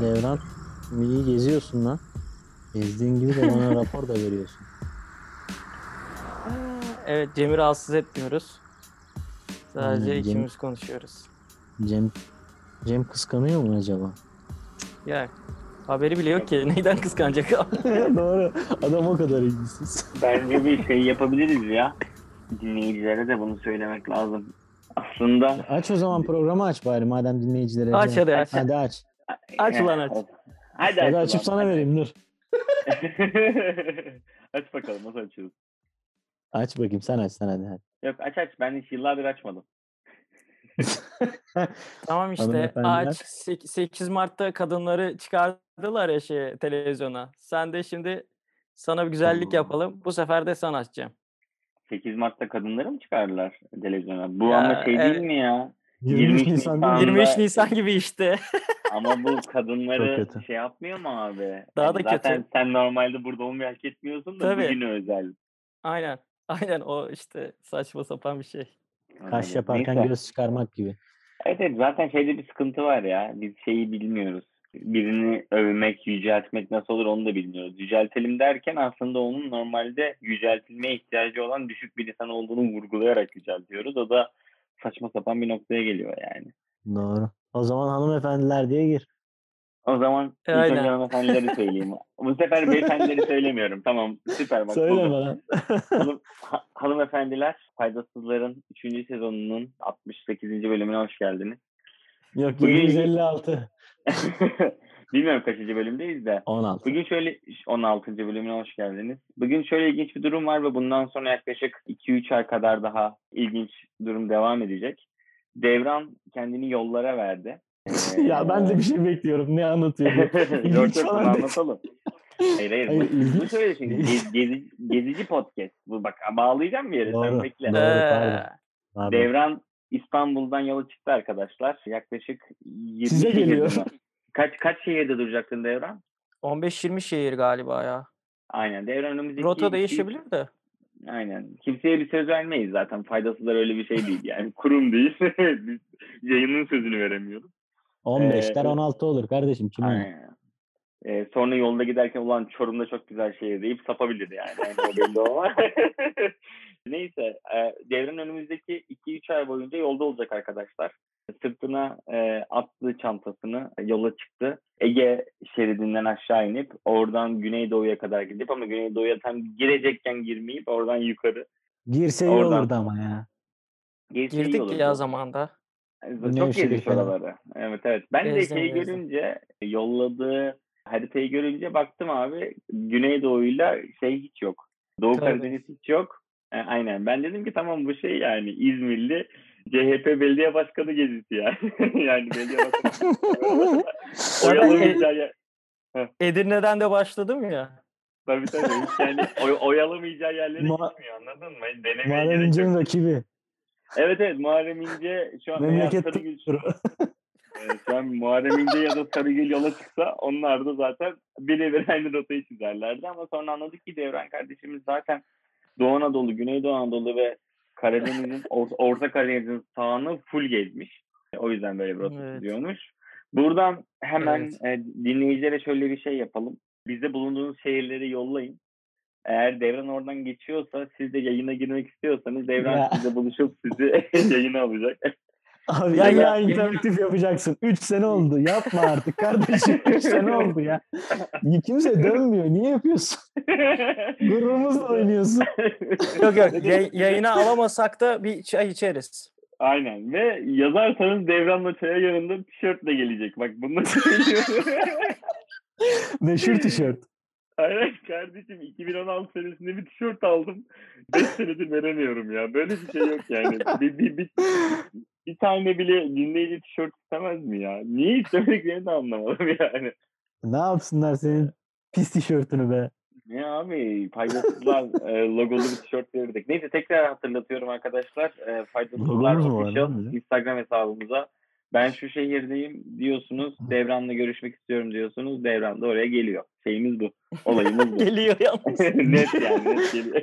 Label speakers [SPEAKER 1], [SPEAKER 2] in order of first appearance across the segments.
[SPEAKER 1] Devran iyi geziyorsun lan. Gezdiğin gibi de bana rapor da veriyorsun.
[SPEAKER 2] Evet Cem'i rahatsız etmiyoruz. Sadece
[SPEAKER 1] Aynen, Cem-
[SPEAKER 2] ikimiz konuşuyoruz.
[SPEAKER 1] Cem Cem kıskanıyor mu acaba?
[SPEAKER 2] Ya haberi bile yok ki neyden kıskanacak
[SPEAKER 1] Doğru. Adam o kadar ilgisiz.
[SPEAKER 3] Bence bir şey yapabiliriz ya. Dinleyicilere de bunu söylemek lazım. Aslında
[SPEAKER 1] Aç o zaman programı aç bari madem dinleyicilere.
[SPEAKER 2] Aç hadi aç.
[SPEAKER 1] Hadi aç.
[SPEAKER 2] Aç ulan aç.
[SPEAKER 3] Hadi,
[SPEAKER 1] Hadi
[SPEAKER 3] aç
[SPEAKER 1] açıp
[SPEAKER 3] ulan.
[SPEAKER 1] sana vereyim dur.
[SPEAKER 3] aç bakalım nasıl açıyoruz.
[SPEAKER 1] Aç bakayım sen aç sen hadi. hadi.
[SPEAKER 3] Yok aç aç ben hiç yıllardır açmadım.
[SPEAKER 2] Tamam işte aç 8 Mart'ta kadınları çıkardılar ya şey televizyona. Sen de şimdi sana bir güzellik yapalım. Bu sefer de sen açacağım.
[SPEAKER 3] 8 Mart'ta kadınları mı çıkardılar televizyona? Bu
[SPEAKER 2] Ya,
[SPEAKER 3] ama şey
[SPEAKER 2] evet.
[SPEAKER 3] değil mi ya?
[SPEAKER 1] 23
[SPEAKER 3] 23
[SPEAKER 1] Nisan
[SPEAKER 3] Nisan.
[SPEAKER 2] 23
[SPEAKER 3] Anda-
[SPEAKER 2] Nisan gibi işte.
[SPEAKER 3] Ama bu kadınları şey yapmıyor mu abi?
[SPEAKER 2] Daha
[SPEAKER 3] Yani
[SPEAKER 2] da
[SPEAKER 3] zaten
[SPEAKER 2] kötü.
[SPEAKER 3] sen normalde burada olmayı hak etmiyorsun da
[SPEAKER 2] Tabii.
[SPEAKER 3] bugüne özel.
[SPEAKER 2] Aynen. Aynen o işte saçma sapan bir şey.
[SPEAKER 1] Kaş yaparken
[SPEAKER 3] Neyse.
[SPEAKER 1] göz çıkarmak gibi.
[SPEAKER 3] Evet, evet zaten şeyde bir sıkıntı var ya. Biz şeyi bilmiyoruz. Birini övmek, yüceltmek nasıl olur onu da bilmiyoruz. Yüceltelim derken aslında onun normalde yüceltilmeye ihtiyacı olan düşük bir insan olduğunu vurgulayarak yüceltiyoruz. O da saçma sapan bir noktaya geliyor yani.
[SPEAKER 1] Doğru. O zaman hanımefendiler diye gir.
[SPEAKER 3] O zaman ilk
[SPEAKER 2] Aynen.
[SPEAKER 3] önce hanımefendileri söyleyeyim. Bu sefer beyefendileri söylemiyorum. Tamam süper bak.
[SPEAKER 1] Söyle bana.
[SPEAKER 3] Hanım, ha- hanımefendiler, Faydasızların 3. sezonunun 68. bölümüne hoş geldiniz.
[SPEAKER 1] Yok
[SPEAKER 3] Bugün-
[SPEAKER 1] 756.
[SPEAKER 3] Bilmiyorum kaçıncı bölümdeyiz de.
[SPEAKER 1] 16.
[SPEAKER 3] Bugün şöyle 16. bölümüne hoş geldiniz. Bugün şöyle ilginç bir durum var ve bundan sonra yaklaşık 2-3 ay kadar daha ilginç durum devam edecek. Devran kendini yollara verdi. Ee,
[SPEAKER 1] ya ben de bir şey bekliyorum. Ne anlatıyor?
[SPEAKER 3] yok
[SPEAKER 1] İlginç
[SPEAKER 3] yok anlatalım. Hayır hayır.
[SPEAKER 1] Hayır,
[SPEAKER 3] bu, bu şöyle çünkü gez- gezi- gezici podcast. Bu bak bağlayacağım bir yere sen
[SPEAKER 1] Doğru.
[SPEAKER 3] bekle.
[SPEAKER 1] Doğru.
[SPEAKER 2] Ee,
[SPEAKER 1] Pardon.
[SPEAKER 3] Devran İstanbul'dan yola çıktı arkadaşlar. Yaklaşık 20
[SPEAKER 1] Size geliyor.
[SPEAKER 3] Kaç kaç şehirde duracaktın Devran?
[SPEAKER 2] 15-20 şehir galiba ya.
[SPEAKER 3] Aynen. Devran önümüzdeki
[SPEAKER 2] Rota
[SPEAKER 3] iki-
[SPEAKER 2] değişebilir de.
[SPEAKER 3] Aynen. Kimseye bir söz vermeyiz zaten. Faydasızlar öyle bir şey değil. Yani kurum değil. Biz yayının sözünü veremiyoruz.
[SPEAKER 1] 15'ler
[SPEAKER 3] Ee,
[SPEAKER 1] 16 olur kardeşim. Kim?
[SPEAKER 3] Aynen. Ee, sonra yolda giderken ulan Çorum'da çok güzel şehir deyip sapabilir yani. yani o belli ama. Neyse. E, Devran önümüzdeki 2-3 ay boyunca yolda olacak arkadaşlar. Sırtına e, attığı çantasını yola çıktı. Ege şeridinden aşağı inip oradan Güneydoğu'ya kadar gidip ama Güneydoğu'ya tam girecekken girmeyip oradan yukarı.
[SPEAKER 1] Girse iyi
[SPEAKER 3] Oradan.
[SPEAKER 1] olurdu ama ya.
[SPEAKER 2] Girdik
[SPEAKER 3] olurdu.
[SPEAKER 2] ya zamanda.
[SPEAKER 1] Güney
[SPEAKER 3] Çok
[SPEAKER 1] ışığı
[SPEAKER 3] gezdik oraları. Evet evet. Ben de
[SPEAKER 2] Gezdim,
[SPEAKER 3] şeyi
[SPEAKER 2] gezdim.
[SPEAKER 3] görünce yolladığı haritayı görünce baktım abi Güneydoğu'yla şey hiç yok. Doğu
[SPEAKER 2] Tabii.
[SPEAKER 3] Karadeniz hiç yok. E, aynen. Ben dedim ki tamam bu şey yani İzmirli CHP belediye başkanı gezisi yani. yani belediye başkanı. oyalamayacağı yer.
[SPEAKER 2] Edirne'den de başladım ya.
[SPEAKER 3] Tabii tabii. Hiç yani oy, oyalamayacağı yerlere
[SPEAKER 1] Ma-
[SPEAKER 3] gitmiyor anladın mı? Denemeye
[SPEAKER 1] Muharrem. İnce'nin rakibi.
[SPEAKER 3] Evet evet Muharrem İnce şu an
[SPEAKER 1] Memleket
[SPEAKER 3] Sarıgül-. Evet, şu an Muharrem İnce ya da Sarıgül yola çıksa onlar da zaten birebir aynı rotayı çizerlerdi ama sonra anladık ki Devran kardeşimiz zaten Doğu Anadolu, Güneydoğu Anadolu ve Karadeniz'in, Or- Orta Karadeniz'in sağını full gezmiş. O yüzden böyle bir
[SPEAKER 2] Evet.
[SPEAKER 3] çiziyormuş. Buradan hemen
[SPEAKER 2] Evet.
[SPEAKER 3] e, dinleyicilere şöyle bir şey yapalım. Bize bulunduğunuz şehirleri yollayın. Eğer Devran oradan geçiyorsa siz de yayına girmek istiyorsanız Devran
[SPEAKER 1] Ya.
[SPEAKER 3] sizle buluşup sizi yayına alacak.
[SPEAKER 1] Abi
[SPEAKER 2] Ya
[SPEAKER 1] ya, interaktif yapacaksın. 3 sene oldu. Yapma artık kardeşim. 3 sene oldu ya. Kimse dönmüyor. Niye yapıyorsun? Gururumuzla oynuyorsun.
[SPEAKER 2] Yok yok yay- yayına alamasak da bir çay içeriz.
[SPEAKER 3] Aynen ve yazarsanız Devran'la çaya yanında tişörtle gelecek. Bak bunu söylüyorum.
[SPEAKER 1] Meşhur tişört.
[SPEAKER 3] Aynen kardeşim 2016 senesinde bir tişört aldım. 5 senedir veremiyorum ya. Böyle bir şey yok yani. Bir, bir, bir, bir tane bile dinleyici tişört istemez mi ya? Niye istemediklerini de anlamadım yani.
[SPEAKER 1] Ne yapsınlar senin pis tişörtünü be.
[SPEAKER 3] Ne abi faydasızlar e, logolu bir tişört verirdik. Neyse tekrar hatırlatıyorum arkadaşlar. E, faydasızlar official? Instagram hesabımıza. Ben şu şehirdeyim diyorsunuz. Devran'la görüşmek istiyorum diyorsunuz. Devran da oraya geliyor. Şeyimiz bu. Olayımız bu.
[SPEAKER 2] Geliyor yalnız.
[SPEAKER 3] net yani net geliyor.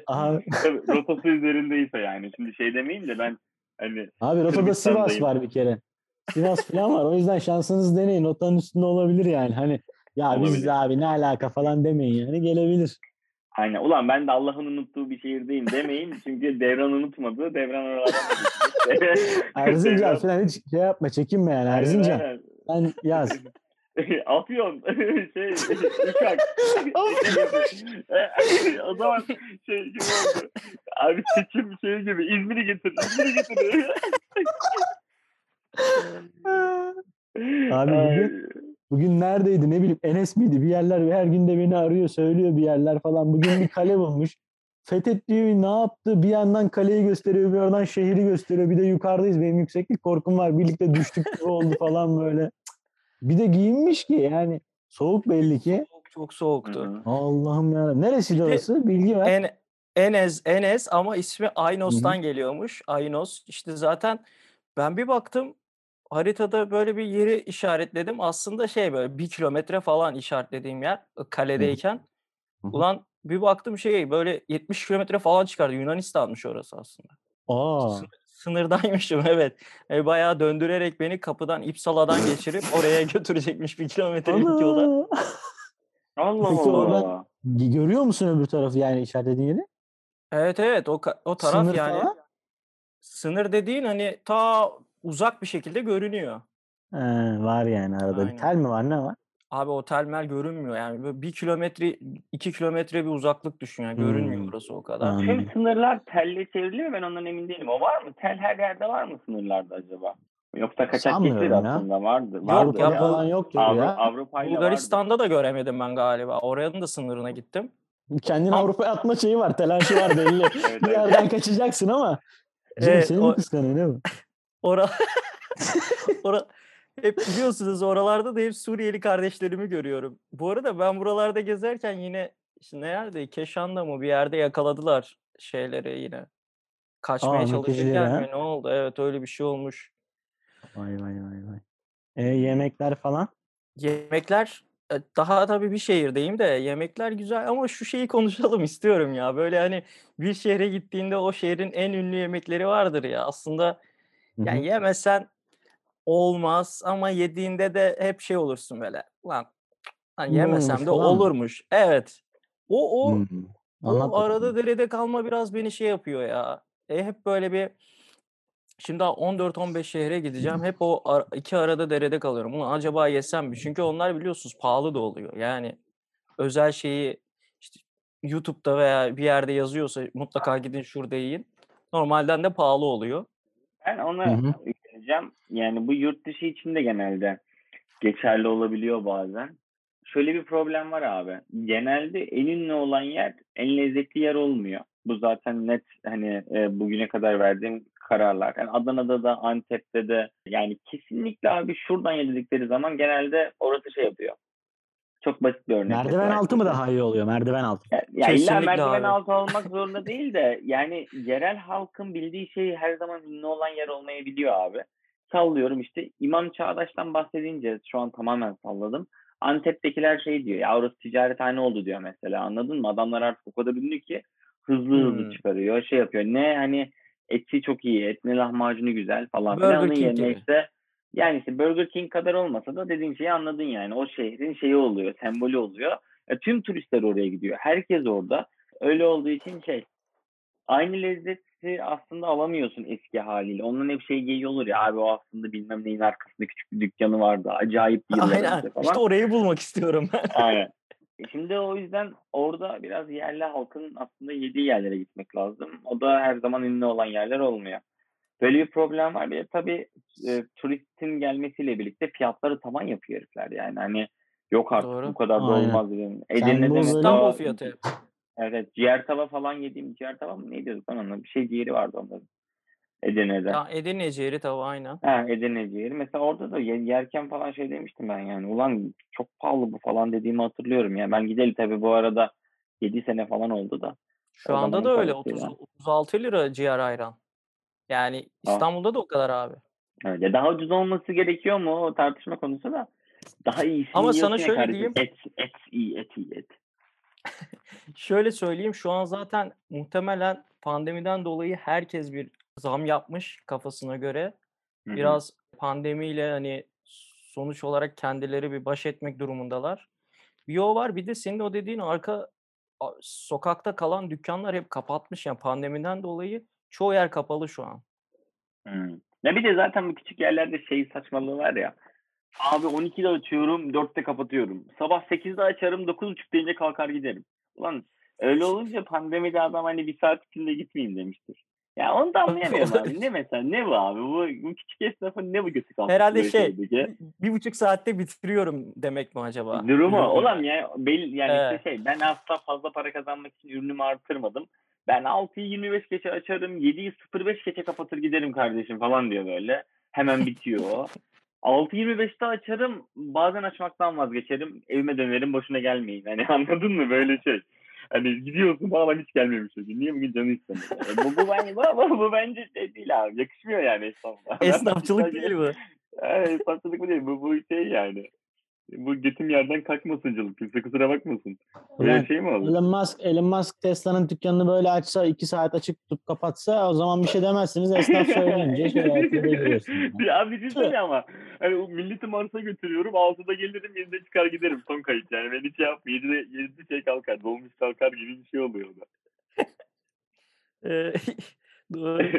[SPEAKER 3] Rotası üzerindeyse yani. Şimdi şey demeyeyim de ben hani
[SPEAKER 1] abi rotada Sivas var bir kere. Sivas falan var. O yüzden şansınız deneyin. Notanın üstünde olabilir yani. Hani ya biz
[SPEAKER 3] Olabilir.
[SPEAKER 1] de abi ne alaka falan demeyin yani gelebilir.
[SPEAKER 3] Aynen. Ulan ben de Allah'ın unuttuğu bir şehirdeyim demeyin. Çünkü Devran unutmadı. Devran oralardan.
[SPEAKER 1] Erzincan falan hiç şey yapma çekinme yani Erzincan.
[SPEAKER 3] aynen.
[SPEAKER 1] Sen yaz.
[SPEAKER 3] Afyon şey uçak. o zaman şey gibi oldu. Abi seçim şey gibi İzmir'i getir. İzmir'i getir.
[SPEAKER 1] Abi bugün- Bugün neredeydi ne bileyim Enes miydi bir yerler her gün de beni arıyor söylüyor bir yerler falan. Bugün bir kale bulmuş. Fethet diyor ne yaptı? Bir yandan kaleyi gösteriyor bir yandan şehri gösteriyor. Bir de yukarıdayız benim yükseklik korkum var. Birlikte düştük gibi oldu falan böyle. Bir de giyinmiş ki yani soğuk belli ki.
[SPEAKER 2] Çok, çok soğuktu.
[SPEAKER 1] Allah'ım ya. Neresiydi orası? Bilgi ver.
[SPEAKER 2] En, Enes, Enes ama ismi Aynos'tan geliyormuş. Aynos. İşte zaten ben bir baktım haritada böyle bir yeri işaretledim. Aslında şey böyle bir kilometre falan işaretlediğim yer kaledeyken.
[SPEAKER 1] Hı hı.
[SPEAKER 2] Ulan bir baktım şey böyle 70 kilometre falan çıkardı. Yunanistan'mış orası aslında.
[SPEAKER 1] Aa.
[SPEAKER 2] Sınır- Sınırdaymışım evet. E, bayağı döndürerek beni kapıdan İpsala'dan geçirip oraya götürecekmiş bir kilometrelik yola.
[SPEAKER 3] Allah
[SPEAKER 1] Peki
[SPEAKER 3] Allah.
[SPEAKER 1] oradan- Görüyor musun öbür tarafı yani işaretlediğin yeri?
[SPEAKER 2] Evet evet o, o taraf
[SPEAKER 1] Sınır
[SPEAKER 2] yani
[SPEAKER 1] falan?
[SPEAKER 2] sınır dediğin hani ta uzak bir şekilde görünüyor.
[SPEAKER 1] He, var yani arada. Bir
[SPEAKER 2] Aynen.
[SPEAKER 1] tel mi var ne var?
[SPEAKER 2] Abi otel mel görünmüyor yani böyle bir kilometre iki kilometre bir uzaklık düşün yani görünmüyor
[SPEAKER 1] Hmm.
[SPEAKER 2] orası o kadar.
[SPEAKER 3] Tüm sınırlar telle çevrili mi? Ben ondan emin değilim. O var mı? Tel her yerde var mı sınırlarda acaba? Yoksa kaçak
[SPEAKER 1] ya.
[SPEAKER 3] aslında vardı.
[SPEAKER 2] Yok
[SPEAKER 3] Vardı
[SPEAKER 2] ya,
[SPEAKER 1] falan yoktur
[SPEAKER 3] Avru-
[SPEAKER 1] ya.
[SPEAKER 3] Vardı.
[SPEAKER 2] Bulgaristan'da da göremedim ben galiba. Oranın da sınırına gittim.
[SPEAKER 1] Kendini Avrupa'ya atma şeyi var. Telaşı var belli.
[SPEAKER 3] Evet,
[SPEAKER 1] bir yerden kaçacaksın ama. Canım
[SPEAKER 2] Evet,
[SPEAKER 1] seni
[SPEAKER 2] o-
[SPEAKER 1] mi kıskanıyor değil mi?
[SPEAKER 2] Ora Ora hep biliyorsunuz oralarda da hep Suriyeli kardeşlerimi görüyorum. Bu arada ben buralarda gezerken yine işte nerede? Keşan'da mı bir yerde yakaladılar şeyleri yine. Kaçmaya
[SPEAKER 1] Aa,
[SPEAKER 2] çalışırken mi ne oldu? Evet öyle bir şey olmuş.
[SPEAKER 1] Vay vay vay vay. E, yemekler falan.
[SPEAKER 2] Yemekler e, daha tabii bir şehirdeyim de yemekler güzel ama şu şeyi konuşalım istiyorum ya. Böyle hani bir şehre gittiğinde o şehrin en ünlü yemekleri vardır ya. Aslında yani yemesen olmaz ama yediğinde de hep şey olursun böyle. Lan hani yemesem de
[SPEAKER 1] falan
[SPEAKER 2] olurmuş. Evet. O o
[SPEAKER 1] Hmm.
[SPEAKER 2] O arada derede kalma biraz beni şey yapıyor ya. E hep böyle bir şimdi daha 14-15 şehre gideceğim. Hep o ar- iki arada derede kalıyorum. Ulan acaba yesem mi? Çünkü onlar biliyorsunuz pahalı da oluyor. Yani özel şeyi işte YouTube'da veya bir yerde yazıyorsa mutlaka gidin şurada yiyin. Normalden de pahalı oluyor.
[SPEAKER 3] Ben
[SPEAKER 1] Hı hı.
[SPEAKER 3] yükleneceğim. Yani bu yurt dışı için de genelde geçerli olabiliyor bazen. Şöyle bir problem var abi. Genelde en ünlü olan yer en lezzetli yer olmuyor. Bu zaten net hani e, bugüne kadar verdiğim kararlar. Yani Adana'da da Antep'te de yani kesinlikle abi şuradan yedikleri zaman genelde orası şey yapıyor. Çok basit bir örnek.
[SPEAKER 1] Merdiven
[SPEAKER 3] mesela.
[SPEAKER 1] altı mı daha iyi oluyor? Merdiven altı.
[SPEAKER 3] Ya, ya illa merdiven
[SPEAKER 2] abi.
[SPEAKER 3] altı olmak zorunda değil de yani yerel halkın bildiği şey her zaman ünlü olan yer olmayabiliyor abi. Sallıyorum işte İmam Çağdaş'tan bahsedince şu an tamamen salladım. Antep'tekiler şey diyor ya orası ticarethane oldu diyor mesela anladın mı? Adamlar artık o kadar ünlü ki hızlı hızlı
[SPEAKER 2] Hmm.
[SPEAKER 3] çıkarıyor şey yapıyor. Ne hani eti çok iyi et ne lahmacunu güzel falan
[SPEAKER 2] Burger
[SPEAKER 3] filan. Onun
[SPEAKER 2] King
[SPEAKER 3] yerine
[SPEAKER 2] gibi.
[SPEAKER 3] işte yani işte Burger King kadar olmasa da dediğin şeyi anladın yani. O şehrin şeyi oluyor, sembolü oluyor. E, tüm turistler oraya gidiyor. Herkes orada. Öyle olduğu için şey aynı lezzeti aslında alamıyorsun eski haliyle. Onun hep şey geyiği olur ya abi o aslında bilmem neyin arkasında küçük bir dükkanı vardı. Acayip bir yıllar
[SPEAKER 2] Aynen.
[SPEAKER 3] falan.
[SPEAKER 2] İşte orayı bulmak istiyorum ben.
[SPEAKER 3] Aynen. E, Şimdi o yüzden orada biraz yerli halkın aslında yediği yerlere gitmek lazım. O da her zaman ünlü olan yerler olmuyor. Böyle bir problem var. Bir de tabii e, turistin gelmesiyle birlikte fiyatları tavan yapıyor herifler yani. Hani yok artık
[SPEAKER 2] Doğru.
[SPEAKER 3] bu kadar da olmaz. Edirne'de
[SPEAKER 2] İstanbul fiyatı hep.
[SPEAKER 3] Evet, ciğer tava falan yediğim ciğer tava mı ne diyorduk ben ona? Bir şey ciğeri vardı onların. Edirne'de.
[SPEAKER 2] Ya Edirne ciğeri tabii aynen.
[SPEAKER 3] Ha, Edirne ciğeri. Mesela orada da ye- yerken falan şey demiştim ben yani. Ulan çok pahalı bu falan dediğimi hatırlıyorum. Yani ben gideli tabii bu arada 7 sene falan oldu da.
[SPEAKER 2] Şu
[SPEAKER 3] O
[SPEAKER 2] anda da öyle.
[SPEAKER 3] parasıyla.
[SPEAKER 2] 30, 36 lira ciğer ayran. Yani
[SPEAKER 3] Ah.
[SPEAKER 2] İstanbul'da da o kadar abi.
[SPEAKER 3] Evet, ya daha ucuz olması gerekiyor mu o tartışma konusu da. Daha iyisini
[SPEAKER 2] Ama sana şöyle
[SPEAKER 3] kardeşim.
[SPEAKER 2] diyeyim.
[SPEAKER 3] Et, et iyi, et iyi, et.
[SPEAKER 2] Şöyle söyleyeyim şu an zaten muhtemelen pandemiden dolayı herkes bir zam yapmış kafasına göre.
[SPEAKER 3] Hı hı.
[SPEAKER 2] Biraz pandemiyle hani sonuç olarak kendileri bir baş etmek durumundalar. Bir o var bir de senin o dediğin arka sokakta kalan dükkanlar hep kapatmış yani pandemiden dolayı çoğu yer kapalı şu an.
[SPEAKER 3] Hmm. Ya bir de zaten bu küçük yerlerde şey saçmalığı var ya. Abi 12'de açıyorum, 4'te kapatıyorum. Sabah 8'de açarım, 9.30 deyince kalkar giderim. Ulan öyle olunca pandemide adam hani bir saat içinde gitmeyeyim demiştir. Ya onu da anlayamıyorum abi. Ne mesela ne bu abi? Bu, bu küçük esnafın ne bu götü kalkmış
[SPEAKER 2] Herhalde şey
[SPEAKER 3] şeydeki?
[SPEAKER 2] bir buçuk saatte bitiriyorum demek mi acaba?
[SPEAKER 3] Durumu olan ya belli yani
[SPEAKER 2] Evet.
[SPEAKER 3] işte şey ben asla fazla para kazanmak için ürünümü artırmadım. Ben 6'yı 25 geçe açarım, 7'yi 05 geçe kapatır giderim kardeşim falan diyor böyle. Hemen bitiyor o. 6.25'te açarım, bazen açmaktan vazgeçerim, evime dönerim, boşuna gelmeyin. Hani anladın mı böyle şey? Hani gidiyorsun falan hiç gelmemiş o gün. Niye bugün canı istemiyor? E, bu, bu, bence, bu, bu bence şey değil abi. Yakışmıyor yani esnafla.
[SPEAKER 2] Esnafçılık değil bu.
[SPEAKER 3] Evet, esnafçılık bu değil. Bu, bu şey yani. Bu götüm yerden kalkmasıncılık. Kimse kusura bakmasın. Böyle
[SPEAKER 1] Ulan
[SPEAKER 3] şey mi olur?
[SPEAKER 1] Elon Musk, Elon Musk Tesla'nın dükkanını böyle açsa, iki saat açık tutup kapatsa o zaman bir şey demezsiniz. Esnaf söyleyince görüyorsunuz.
[SPEAKER 3] Bir abi düşünsene ama. Hani o milleti Mars'a götürüyorum. 6'da gelirim 7'de çıkar giderim. Son kayıt yani. Ben hiç şey. 7'de, 7'de şey kalkar. Dolmuş kalkar gibi bir şey oluyor orada.
[SPEAKER 2] Ee, Doğru.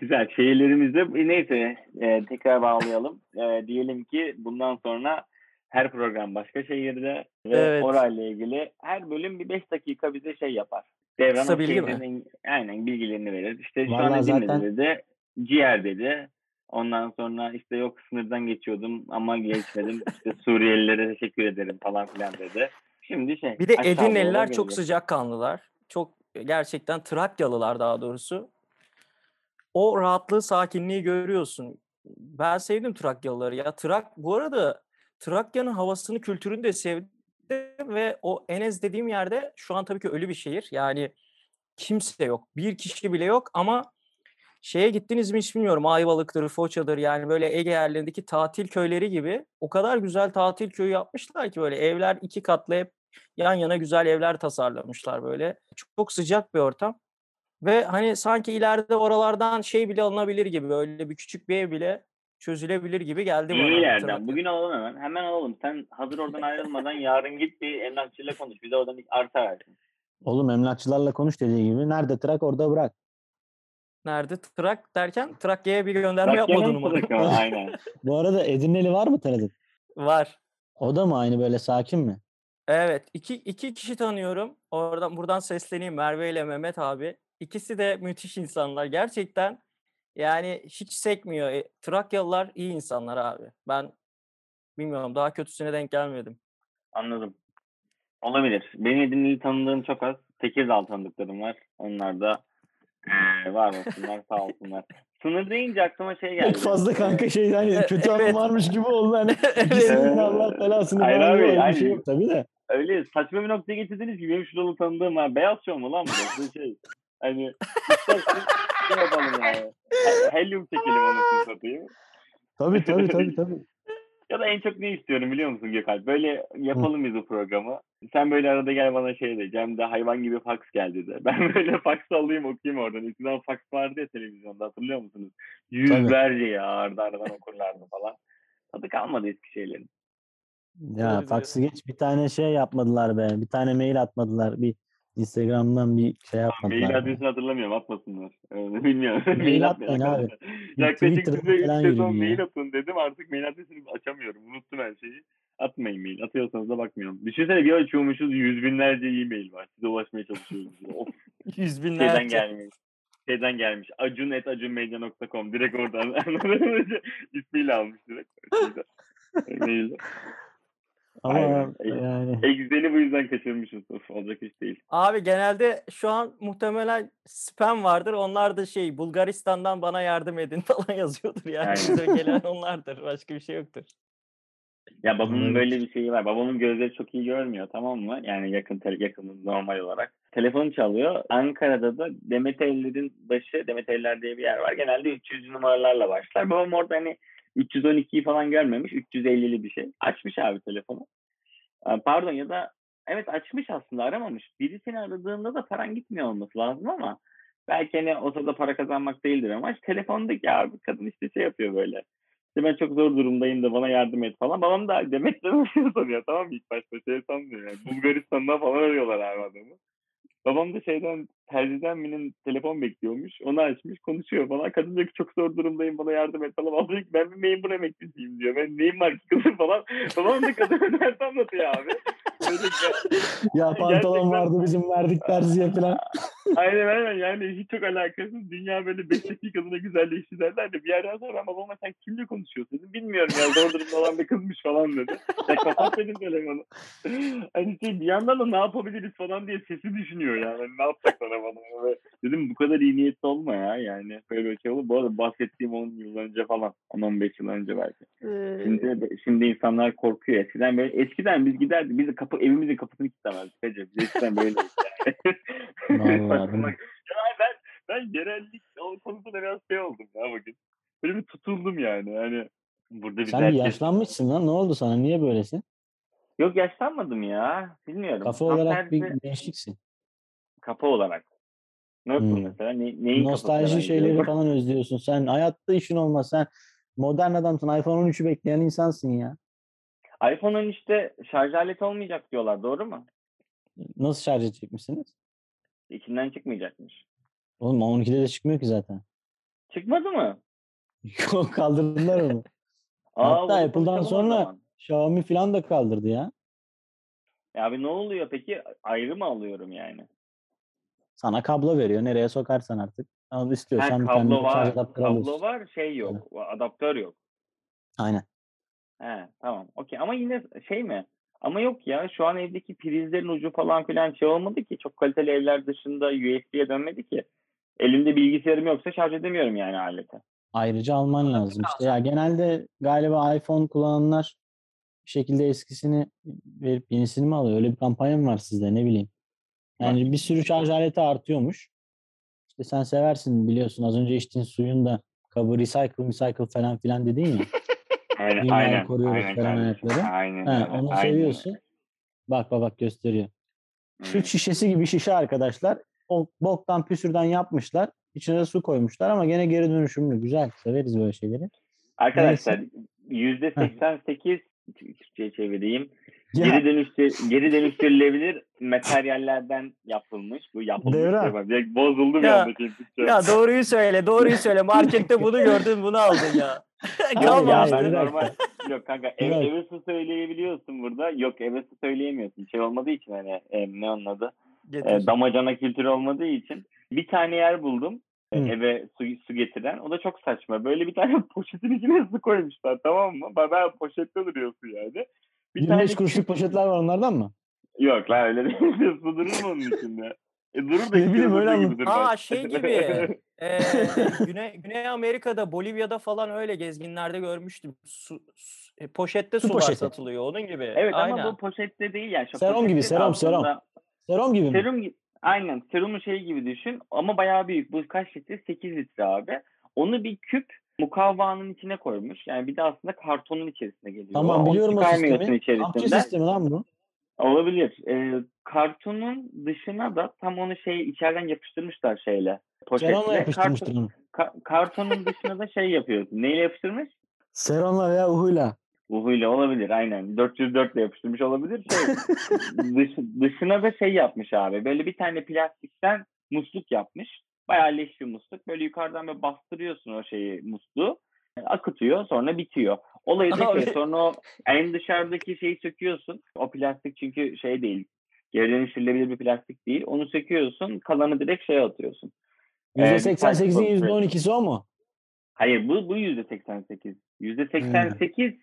[SPEAKER 3] Güzel. Şehirlerimizde neyse e, tekrar bağlayalım. E, diyelim ki bundan sonra her program başka şehirde ve
[SPEAKER 2] Evet.
[SPEAKER 3] orayla ilgili her bölüm bir 5 dakika bize şey yapar. Devran
[SPEAKER 2] Kısa bilgi mi?
[SPEAKER 3] aynen bilgilerini verir. İşte şu an
[SPEAKER 1] zaten-
[SPEAKER 3] dedi. Ciğer dedi. Ondan sonra işte yok sınırdan geçiyordum ama geçmedim. İşte Suriyelilere teşekkür ederim falan filan dedi. Şimdi şey.
[SPEAKER 2] Bir de Edirneliler çok
[SPEAKER 3] gelecek.
[SPEAKER 2] sıcakkanlılar. Çok gerçekten Trakyalılar daha doğrusu. O rahatlığı, sakinliği görüyorsun. Ben sevdim Trakyalıları ya. Trak bu arada Trakya'nın havasını, kültürünü de sevdim ve o Enes dediğim yerde şu an tabii ki ölü bir şehir. Yani kimse yok. Bir kişi bile yok ama şeye gittiniz mi hiç bilmiyorum. Ayvalık'tır, Foça'dır yani böyle Ege yerlerindeki tatil köyleri gibi o kadar güzel tatil köyü yapmışlar ki böyle evler iki katlı hep yan yana güzel evler tasarlamışlar böyle. Çok sıcak bir ortam. Ve hani sanki ileride oralardan şey bile alınabilir gibi böyle bir küçük bir ev bile çözülebilir gibi geldi bana.
[SPEAKER 3] İyi yerden.
[SPEAKER 2] Trakya.
[SPEAKER 3] Bugün alalım hemen. Hemen alalım. Sen hazır oradan ayrılmadan yarın git bir emlakçıyla konuş. Bize oradan bir arsa versin.
[SPEAKER 1] Oğlum emlakçılarla konuş dediği gibi. Nerede trak orada bırak.
[SPEAKER 2] Nerede Trak derken Trakya'ya bir gönderme yapmadın umarım.
[SPEAKER 3] Aynen.
[SPEAKER 1] Bu arada Edirneli var mı tanıdık?
[SPEAKER 2] Var.
[SPEAKER 1] O da mı aynı böyle sakin mi?
[SPEAKER 2] Evet. iki, iki kişi tanıyorum. Oradan buradan sesleneyim Merve ile Mehmet abi. İkisi de müthiş insanlar. Gerçekten yani hiç sekmiyor. E, Trakyalılar iyi insanlar abi. Ben bilmiyorum daha kötüsüne denk gelmedim.
[SPEAKER 3] Anladım. Olabilir. Benim Edirne'yi tanıdığım çok az. Tekirdağ tanıdıklarım var. Onlar da eee, var olsunlar sağ olsunlar. Sınır deyince aklıma şey geldi.
[SPEAKER 1] Çok fazla kanka şeyden
[SPEAKER 2] E-
[SPEAKER 1] kötü anı
[SPEAKER 2] evet.
[SPEAKER 1] varmış gibi oldu. Hani
[SPEAKER 2] Evet.
[SPEAKER 1] ikisinin Allah belasını
[SPEAKER 3] Hayır abi,
[SPEAKER 1] bir
[SPEAKER 3] yani-
[SPEAKER 1] şey yok tabii de.
[SPEAKER 3] Öyle saçma bir noktaya getirdiniz ki benim şuralı tanıdığım var. Beyaz şov mu lan bu? Bu şey. Hani istersen şey yapalım yani. He- Helyum çekelim anasını satayım.
[SPEAKER 1] Tabii tabii tabii tabii.
[SPEAKER 3] Ya da en çok ne istiyorum biliyor musun Gökalp? Böyle yapalım biz bu programı. Sen böyle arada gel bana şey de. Cem'de hayvan gibi fax geldi de. Ben böyle fax alayım okuyayım oradan. Eskiden fax vardı ya televizyonda hatırlıyor musunuz? Yüzlerce ya arda aradan okurlardı falan. Tadı kalmadı eski şeylerin.
[SPEAKER 1] Ya faksı geç bir tane şey yapmadılar be. Bir tane mail atmadılar. Bir Instagram'dan bir şey yapmadılar.
[SPEAKER 3] Mail adresini hatırlamıyorum atmasınlar. Öyle bilmiyorum.
[SPEAKER 1] Mail
[SPEAKER 3] atmayın
[SPEAKER 1] abi.
[SPEAKER 3] Yaklaşık size 3
[SPEAKER 1] falan
[SPEAKER 3] sezon mail atın dedim artık mail adresini açamıyorum. Unuttum her şeyi. Atmayın mail. Atıyorsanız da bakmıyorum. Düşünsene bir açıyormuşuz yüz binlerce e-mail var. Size ulaşmaya çalışıyoruz.
[SPEAKER 2] Yüz
[SPEAKER 3] şeyden
[SPEAKER 2] binlerce.
[SPEAKER 3] gelmiş. Şeyden gelmiş. acun.acunmedia.com Direkt oradan. İsmiyle almış direkt. Şeyden.
[SPEAKER 1] Ama
[SPEAKER 3] Aynen.
[SPEAKER 1] yani
[SPEAKER 3] Excel'i bu yüzden kaçırmışız. Of olacak iş değil.
[SPEAKER 2] Abi genelde şu an muhtemelen spam vardır. Onlar da şey Bulgaristan'dan bana yardım edin falan yazıyordur yani. Bize gelen onlardır. Başka bir şey yoktur.
[SPEAKER 3] Ya babamın
[SPEAKER 1] Evet.
[SPEAKER 3] böyle bir şeyi var. Babamın gözleri çok iyi görmüyor tamam mı? Yani yakın tele- yakın normal olarak. Telefon çalıyor. Ankara'da da Demet Evler'in başı Demet Evler diye bir yer var. Genelde 300 numaralarla başlar. Babam orada hani 312'yi falan görmemiş. 350'li bir şey. Açmış abi telefonu. Aa, Pardon ya da evet açmış aslında aramamış. Birisini aradığında da paran gitmiyor olması lazım ama Belki hani o sırada para kazanmak değildir ama telefondaki abi kadın işte şey yapıyor böyle. İşte ben çok zor durumdayım da bana yardım et falan. Babam da demek de sanıyor tamam mı ilk başta şey sanmıyor yani. Bulgaristan'dan falan arıyorlar abi adamı. Babam da şeyden terziden birinin telefon bekliyormuş. Onu açmış konuşuyor falan. Kadın diyor ki çok zor durumdayım bana yardım et falan. Diyor ki ben bir memur emeklisiyim diyor. Ben neyim var ki kızım falan. Babam da kadına ders anlatıyor abi.
[SPEAKER 1] Ya pantolon
[SPEAKER 3] Gerçekten-
[SPEAKER 1] vardı bizim verdik terziye falan.
[SPEAKER 3] Aynen aynen yani hiç çok alakasız. Dünya böyle beş dakikada güzelleşti derler de bir yerden sonra ben babama sen kimle konuşuyorsun dedim. Bilmiyorum ya zor durumda olan bir kızmış falan dedi. Ya kapat dedim telefonu. Hani şey bir yandan da ne yapabiliriz falan diye sesi düşünüyor yani. Hani ne yapacak sana bana. Ve dedim bu kadar iyi niyetli olma ya yani. Böyle bir şey olur. Bu arada bahsettiğim 10 yıl önce falan. 10-15 yıl önce belki. Şimdi şimdi insanlar korkuyor. Eskiden böyle eskiden biz giderdik. Biz kapı evimizin kapısını kilitlemezdik. Hacı. Biz eskiden yani.
[SPEAKER 1] Vallahi
[SPEAKER 3] ben ben genellikle o konusunda biraz şey oldum ya bugün. Böyle bir tutuldum yani. Hani burada bir
[SPEAKER 1] Sen
[SPEAKER 3] herkes-
[SPEAKER 1] yaşlanmışsın lan. Ne oldu sana? Niye böylesin?
[SPEAKER 3] Yok yaşlanmadım ya. Bilmiyorum.
[SPEAKER 1] Kafa
[SPEAKER 3] Tam
[SPEAKER 1] olarak bir gençliksin.
[SPEAKER 3] kafa olarak. Nasıl
[SPEAKER 1] Hmm.
[SPEAKER 3] mesela? Ne, neyin
[SPEAKER 1] Nostalji şeyleri
[SPEAKER 3] benziyor?
[SPEAKER 1] falan özlüyorsun. Sen hayatta işin olmaz. Sen modern adamsın. iPhone 13'ü bekleyen insansın ya.
[SPEAKER 3] iPhone 13'te şarj aleti olmayacak diyorlar. Doğru mu?
[SPEAKER 1] Nasıl şarj edecekmişsiniz?
[SPEAKER 3] İçinden çıkmayacakmış.
[SPEAKER 1] Oğlum 12'de de çıkmıyor ki zaten.
[SPEAKER 3] Çıkmadı mı?
[SPEAKER 1] Yok kaldırdılar onu.
[SPEAKER 3] Aa,
[SPEAKER 1] Hatta Apple'dan sonra-. Xiaomi falan da kaldırdı ya.
[SPEAKER 3] Ya abi ne oluyor peki? Ayrı mı alıyorum yani?
[SPEAKER 1] Sana kablo veriyor. Nereye sokarsan artık. Al istiyorsan
[SPEAKER 3] Ha,
[SPEAKER 1] bir tane
[SPEAKER 3] kablo
[SPEAKER 1] de şarj
[SPEAKER 3] var. Kablo
[SPEAKER 1] alıyorsun.
[SPEAKER 3] var, şey yok. Adaptör yok.
[SPEAKER 1] Aynen.
[SPEAKER 3] He, tamam. Okey. Ama yine şey mi? Ama yok ya şu an evdeki prizlerin ucu falan filan şey olmadı ki. Çok kaliteli evler dışında USB'ye dönmedi ki. Elimde bilgisayarım yoksa şarj edemiyorum yani aleti.
[SPEAKER 1] Ayrıca alman lazım. İşte ya genelde galiba iPhone kullananlar bir şekilde eskisini verip yenisini mi alıyor? Öyle bir kampanya mı var sizde ne bileyim. Yani bir sürü şarj aleti artıyormuş. İşte sen seversin biliyorsun az önce içtiğin suyun da kabı recycle recycle falan filan dedin ya.
[SPEAKER 3] Aynen, aynen.
[SPEAKER 1] koruyoruz
[SPEAKER 3] aynen kardeşim.
[SPEAKER 1] ayakları.
[SPEAKER 3] Aynen.
[SPEAKER 1] He,
[SPEAKER 3] öyle,
[SPEAKER 1] onu
[SPEAKER 3] aynen
[SPEAKER 1] seviyorsun. Bak bak bak gösteriyor. Süt şişesi gibi şişe arkadaşlar. O boktan püsürden yapmışlar. İçine de su koymuşlar ama gene geri dönüşümlü. Güzel. Severiz böyle şeyleri.
[SPEAKER 3] Arkadaşlar yüzde 88 Türkçe'ye çevireyim.
[SPEAKER 1] Ya,
[SPEAKER 3] Geri dönüştür geri dönüştürülebilir materyallerden yapılmış. Bu yapılmış.
[SPEAKER 1] Devran.
[SPEAKER 3] Direkt bozuldu bir
[SPEAKER 2] Ya,
[SPEAKER 3] anda.
[SPEAKER 2] Ya doğruyu söyle, doğruyu söyle. Markette bunu gördün, bunu aldın ya.
[SPEAKER 1] Hayır,
[SPEAKER 3] ya ben normal yok kanka ev,
[SPEAKER 1] dakika.
[SPEAKER 3] Everest'ı söyleyebiliyorsun burada. Yok Everest'ı söyleyemiyorsun. Şey olmadığı için hani e, ne onun adı? E, damacana kültürü olmadığı için bir tane yer buldum.
[SPEAKER 1] Hı.
[SPEAKER 3] eve su, su getiren. O da çok saçma. Böyle bir tane poşetin içine su koymuşlar tamam mı? Ben, ben poşette duruyor su yani. Bir
[SPEAKER 1] 25 kuruşluk poşetler var onlardan mı?
[SPEAKER 3] Yok lan öyle değil. su durur mu onun içinde? E, durur da
[SPEAKER 1] Ne bileyim, öyle
[SPEAKER 3] gibi
[SPEAKER 1] anladım.
[SPEAKER 3] durmaz.
[SPEAKER 2] Aa şey gibi. Ee, Güney, Güney Amerika'da, Bolivya'da falan öyle gezginlerde görmüştüm. Su, su- e, poşette
[SPEAKER 1] Su
[SPEAKER 2] su var
[SPEAKER 1] poşeti.
[SPEAKER 2] satılıyor onun gibi.
[SPEAKER 3] Evet
[SPEAKER 2] Aynen.
[SPEAKER 3] ama bu poşette değil yani. Şu
[SPEAKER 1] Serum gibi, serum, serum. Serum gibi mi?
[SPEAKER 3] Serum aynen serumun şeyi gibi düşün ama bayağı büyük. Bu kaç litre? 8 litre abi. Onu bir küp mukavvanın içine koymuş. Yani bir de aslında kartonun içerisine geliyor.
[SPEAKER 1] Tamam
[SPEAKER 3] Onu
[SPEAKER 1] biliyorum o sistemi.
[SPEAKER 3] İçerisinde.
[SPEAKER 1] sistemi lan bu.
[SPEAKER 3] Olabilir. Ee, kartonun dışına da tam onu şey içeriden yapıştırmışlar şeyle.
[SPEAKER 1] Seronla yapıştırmıştır
[SPEAKER 3] Karton-
[SPEAKER 1] onu.
[SPEAKER 3] ka- kartonun dışına da şey yapıyorsun. Neyle yapıştırmış?
[SPEAKER 1] Seronla veya uhuyla.
[SPEAKER 3] Uhuyla olabilir aynen. 404 ile yapıştırmış olabilir. Şey, dış, dışına da şey yapmış abi. Böyle bir tane plastikten musluk yapmış. Bayağı leş bir musluk. Böyle yukarıdan böyle bastırıyorsun o şeyi musluğu. Akıtıyor sonra bitiyor. Olayı da şey sonra o en dışarıdaki şeyi söküyorsun. O plastik çünkü şey değil. Geri dönüştürülebilir bir plastik değil. Onu söküyorsun. Kalanı direkt şeye atıyorsun. Ee, bir
[SPEAKER 1] %88'in
[SPEAKER 3] saç-
[SPEAKER 1] %12'si o mu?
[SPEAKER 3] Hayır bu bu yüzde 88. Yüzde 88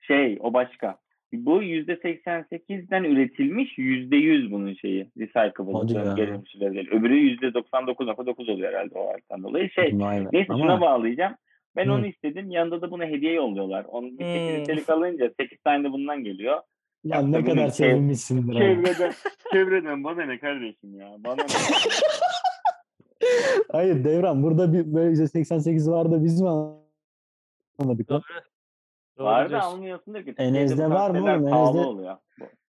[SPEAKER 3] şey o başka. Bu yüzde 88'den üretilmiş yüzde 100 bunun şeyi. Recyclable.
[SPEAKER 1] ya.
[SPEAKER 3] Geri dönüştürülebilir. Öbürü yüzde 99.9 oluyor herhalde o arkadan dolayı. Şey
[SPEAKER 1] Vay
[SPEAKER 3] neyse
[SPEAKER 1] Ama
[SPEAKER 3] şuna bağlayacağım. Ben
[SPEAKER 1] Hı.
[SPEAKER 3] onu istedim. Yanında da buna hediye yolluyorlar. Onun bir 8
[SPEAKER 2] Hmm.
[SPEAKER 3] litrelik alınca 8 tane de bundan geliyor.
[SPEAKER 1] lan ne
[SPEAKER 3] tabii
[SPEAKER 1] kadar
[SPEAKER 3] şey-
[SPEAKER 1] sevinmişsindir.
[SPEAKER 3] Çevreden, çevreden bana ne kardeşim ya? Bana ne?
[SPEAKER 1] Hayır Devran burada bir böyle %88 var da biz mi anlamadık? lan?
[SPEAKER 2] Doğru. Doğru
[SPEAKER 3] Var da almıyorsun da ki. Bu
[SPEAKER 1] var mı oğlum? Enes'de-
[SPEAKER 3] oluyor.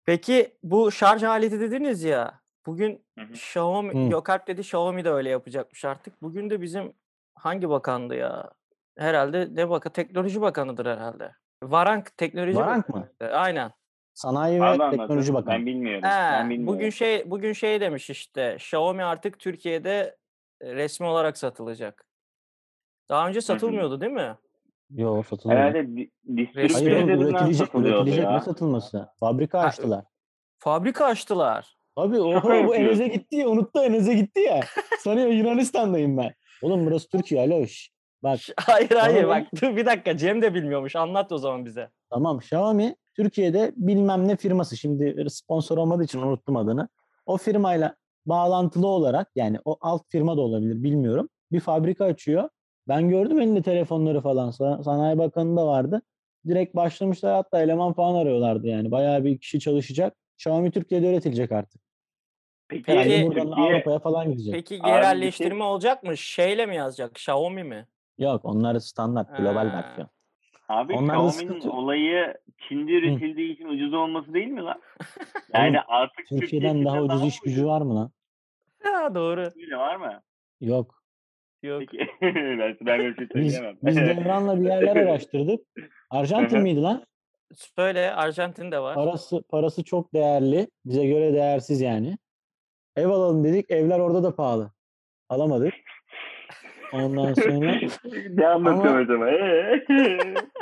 [SPEAKER 2] Peki bu şarj aleti dediniz ya. Bugün
[SPEAKER 3] Hı hı.
[SPEAKER 2] Xiaomi,
[SPEAKER 1] Hı.
[SPEAKER 2] Gökalp dedi Xiaomi de öyle yapacakmış artık. Bugün de bizim hangi bakandı ya? Herhalde ne bakan? Teknoloji Bakanı'dır herhalde. Varank Teknoloji
[SPEAKER 1] Varank mı?
[SPEAKER 2] Bakanı. Aynen.
[SPEAKER 1] Sanayi ve
[SPEAKER 3] Pardon
[SPEAKER 1] Teknoloji. Bakanı.
[SPEAKER 3] Ben bilmiyorum.
[SPEAKER 2] He,
[SPEAKER 3] ben bilmiyorum.
[SPEAKER 2] bugün şey bugün şey demiş işte Xiaomi artık Türkiye'de resmi olarak satılacak. Daha önce satılmıyordu değil mi?
[SPEAKER 1] Yok satılıyor.
[SPEAKER 3] Herhalde di-
[SPEAKER 1] Hayır
[SPEAKER 3] distribütör
[SPEAKER 1] oğlum
[SPEAKER 3] üzerinden
[SPEAKER 1] üretilecek, üretilecek
[SPEAKER 3] ya.
[SPEAKER 1] ne satılması? Fabrika
[SPEAKER 2] Ha,
[SPEAKER 1] açtılar.
[SPEAKER 2] Fabrika açtılar.
[SPEAKER 1] Abi oho bu. Enes'e gitti ya unuttu Enes'e gitti ya. Sanıyor Yunanistan'dayım ben. Oğlum burası Türkiye alo şş. Bak
[SPEAKER 2] Hayır hayır
[SPEAKER 1] Xiaomi-
[SPEAKER 2] bak dur bir dakika Cem de bilmiyormuş. Anlat o zaman bize.
[SPEAKER 1] tamam Xiaomi Türkiye'de bilmem ne firması şimdi sponsor olmadığı için unuttum adını. O firmayla bağlantılı olarak yani o alt firma da olabilir bilmiyorum. Bir fabrika açıyor. Ben gördüm elinde telefonları falan. Sa- Sanayi Bakanı da vardı. Direkt başlamışlar hatta eleman falan arıyorlardı yani. Bayağı bir kişi çalışacak. Xiaomi Türkiye'de üretilecek artık.
[SPEAKER 3] Peki,
[SPEAKER 1] Herhalde buradan
[SPEAKER 3] Türkiye,
[SPEAKER 1] Avrupa'ya falan gidecek.
[SPEAKER 2] Peki yerelleştirme olacak mı? Şeyle mi yazacak? Xiaomi mi?
[SPEAKER 1] Yok onlar standart global
[SPEAKER 2] Ha.
[SPEAKER 1] versiyon.
[SPEAKER 3] abi Xiaomi'nin olayı Çin'de üretildiği için ucuz olması değil mi lan? Yani artık
[SPEAKER 1] Türkiye'den daha ucuz iş gücü var mı lan?
[SPEAKER 2] Ha, doğru.
[SPEAKER 3] Öyle var mı?
[SPEAKER 1] Yok.
[SPEAKER 2] Yok.
[SPEAKER 3] Peki. ben, ben böyle bir şey
[SPEAKER 1] Biz,
[SPEAKER 3] söyleyemem.
[SPEAKER 1] biz Devran'la bir yerler araştırdık. Arjantin miydi lan?
[SPEAKER 2] Söyle Arjantin'de var.
[SPEAKER 1] Parası parası çok değerli. Bize göre değersiz yani. Ev alalım dedik. Evler orada da pahalı. Alamadık. Ondan sonra
[SPEAKER 3] ne anlatıyorsun
[SPEAKER 1] Ama-
[SPEAKER 3] acaba? Ee?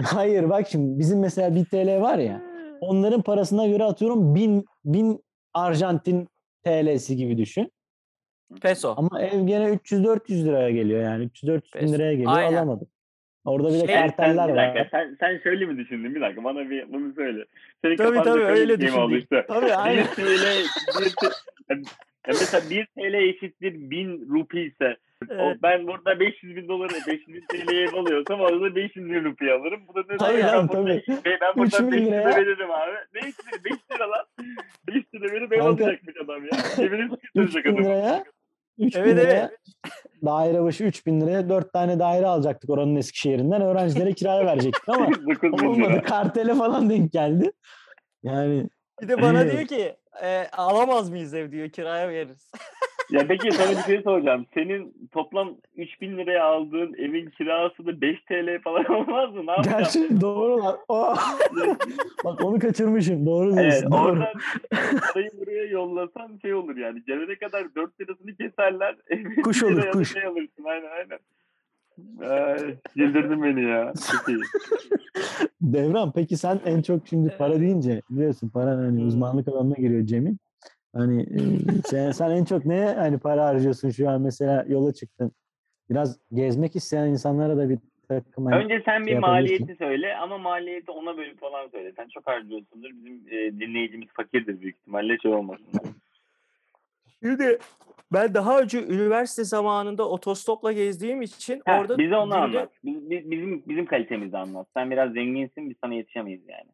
[SPEAKER 1] hayır bak şimdi bizim mesela 1 TL var ya onların parasına göre atıyorum 1000 1000 Arjantin TL'si gibi düşün.
[SPEAKER 2] Peso.
[SPEAKER 1] Ama ev gene 300-400 liraya geliyor yani. 300-400 bin liraya geliyor
[SPEAKER 2] Aynen.
[SPEAKER 1] alamadık. Orada bir de
[SPEAKER 2] Şey-
[SPEAKER 3] sen,
[SPEAKER 1] karteller
[SPEAKER 3] dakika,
[SPEAKER 1] var.
[SPEAKER 3] sen, sen şöyle mi düşündün? Bir dakika bana bir bunu söyle. Senin
[SPEAKER 2] Tabii, tabii, öyle düşündük.
[SPEAKER 3] oluştu?
[SPEAKER 1] Tabii aynen.
[SPEAKER 3] 1 TL, 1 TL, ya mesela 1 TL eşittir 1000 rupi ise
[SPEAKER 2] Evet.
[SPEAKER 3] ben burada 500 bin doları 500 bin TL'ye ev alıyorsam orada 500 bin rupi alırım. Bu da ne
[SPEAKER 1] Tabii
[SPEAKER 3] buradan,
[SPEAKER 1] tabii.
[SPEAKER 3] ben, ben buradan
[SPEAKER 1] bin
[SPEAKER 3] 5 lira veririm abi. Ne 5 lira, 5 lira lan. 5 lira verip ev alacakmış adam ya. Cebini
[SPEAKER 1] 3000
[SPEAKER 3] sıkıştıracak adam.
[SPEAKER 1] Liraya 3000
[SPEAKER 2] Evet,
[SPEAKER 1] liraya daire başı 3000 liraya 4 tane daire alacaktık oranın Eskişehir'inden. Öğrencilere kiraya verecektik ama
[SPEAKER 3] 9 bin
[SPEAKER 1] olmadı. Kartele falan denk geldi. Yani
[SPEAKER 2] Bir de bana diyor ki e, alamaz mıyız ev diyor kiraya veririz.
[SPEAKER 3] Ya peki sana bir şey soracağım. Senin toplam 3000 liraya aldığın evin kirası da 5 TL falan olmaz mı? Ne yapacaksın?
[SPEAKER 1] gerçi doğru lan. Oh! Bak onu kaçırmışım. Doğru
[SPEAKER 3] Evet,
[SPEAKER 1] diyorsun. doğru.
[SPEAKER 3] oradan parayı buraya yollasan şey olur yani. Gelene kadar 4 lirasını keserler. evin
[SPEAKER 1] Kuş olur, kuş.
[SPEAKER 3] Şey alırsın. Aynen aynen. Ay, güldürdün beni ya.
[SPEAKER 1] Devran peki sen en çok şimdi para deyince biliyorsun para hani
[SPEAKER 2] Hmm.
[SPEAKER 1] uzmanlık alanına giriyor Cem'in. Hani sen, sen en çok neye hani para harcıyorsun şu an mesela yola çıktın. Biraz gezmek isteyen insanlara da bir takım hani
[SPEAKER 3] Önce sen bir
[SPEAKER 1] şey
[SPEAKER 3] maliyeti söyle ama maliyeti ona bölüp falan söyle. Sen çok harcıyorsundur. Bizim e, dinleyicimiz fakirdir büyük ihtimalle şey olmasın.
[SPEAKER 2] Şimdi ben daha önce üniversite zamanında otostopla gezdiğim için
[SPEAKER 3] Ha,
[SPEAKER 2] orada
[SPEAKER 3] bize onu
[SPEAKER 2] günde-
[SPEAKER 3] anlat. Biz- biz- bizim bizim kalitemizi anlat. Sen biraz zenginsin biz sana yetişemeyiz yani.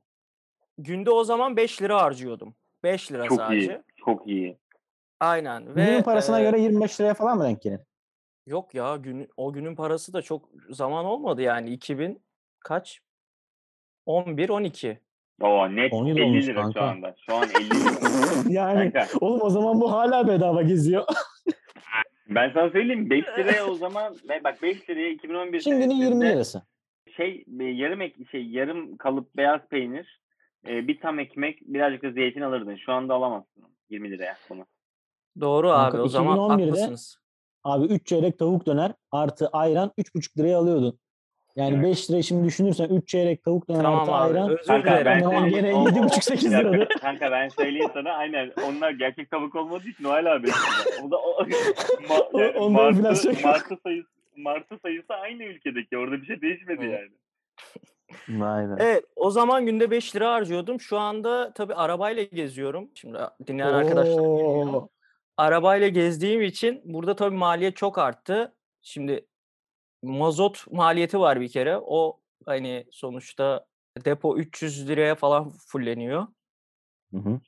[SPEAKER 2] günde o zaman 5 lira harcıyordum. 5 lira
[SPEAKER 3] Çok
[SPEAKER 2] sadece.
[SPEAKER 3] iyi. Çok iyi.
[SPEAKER 2] Aynen. Ve
[SPEAKER 1] Günün parasına
[SPEAKER 2] e,
[SPEAKER 1] göre 25 liraya falan mı denk gelir?
[SPEAKER 2] yok ya gün o günün parası da çok zaman olmadı yani 2000 kaç? 11 12.
[SPEAKER 3] Oo net
[SPEAKER 1] 10 yıl
[SPEAKER 3] 50
[SPEAKER 1] olmuş
[SPEAKER 3] lira
[SPEAKER 1] kanka.
[SPEAKER 3] şu anda. Şu an 50 lira.
[SPEAKER 1] Yani
[SPEAKER 3] Kanka,
[SPEAKER 1] oğlum o zaman bu hala bedava geziyor.
[SPEAKER 3] ben sana söyleyeyim 5 liraya o zaman ve bak 5 liraya 2011
[SPEAKER 1] Şimdinin 20
[SPEAKER 3] senesinde
[SPEAKER 1] lirası.
[SPEAKER 3] şey yarım ek, şey yarım kalıp beyaz peynir, e, bir tam ekmek, birazcık da zeytin alırdın. Şu anda alamazsın 20 liraya bunu.
[SPEAKER 2] Doğru
[SPEAKER 1] Kanka,
[SPEAKER 2] abi o zaman
[SPEAKER 1] 2011'de
[SPEAKER 2] haklısınız.
[SPEAKER 1] Abi 3 çeyrek tavuk döner artı ayran 3,5 liraya alıyordun. Yani
[SPEAKER 3] Evet.
[SPEAKER 1] 5 liraya şimdi düşünürsen 3 çeyrek tavuk döner
[SPEAKER 2] Tamam
[SPEAKER 1] artı
[SPEAKER 2] abi,
[SPEAKER 1] ayran.
[SPEAKER 2] özür
[SPEAKER 3] Kanka ben
[SPEAKER 1] gene
[SPEAKER 3] O- o-
[SPEAKER 1] 7,5-8
[SPEAKER 3] Ya,
[SPEAKER 1] liradı.
[SPEAKER 3] Kanka ben söyleyeyim sana aynen onlar gerçek tavuk olmadığı için Noel abi. o da o, ma, yani
[SPEAKER 1] onda
[SPEAKER 3] martı, martı sayısı martı sayısı aynı ülkedeki. Orada bir şey değişmedi yani.
[SPEAKER 1] Aynen.
[SPEAKER 2] Evet o zaman günde 5 lira harcıyordum. Şu anda tabii arabayla geziyorum. Şimdi dinleyen arkadaşlar bilmiyor.
[SPEAKER 1] Oo.
[SPEAKER 2] Arabayla gezdiğim için burada tabii maliyet çok arttı. Şimdi mazot maliyeti var bir kere. O hani sonuçta depo 300 liraya falan fulleniyor.
[SPEAKER 1] Hı hı.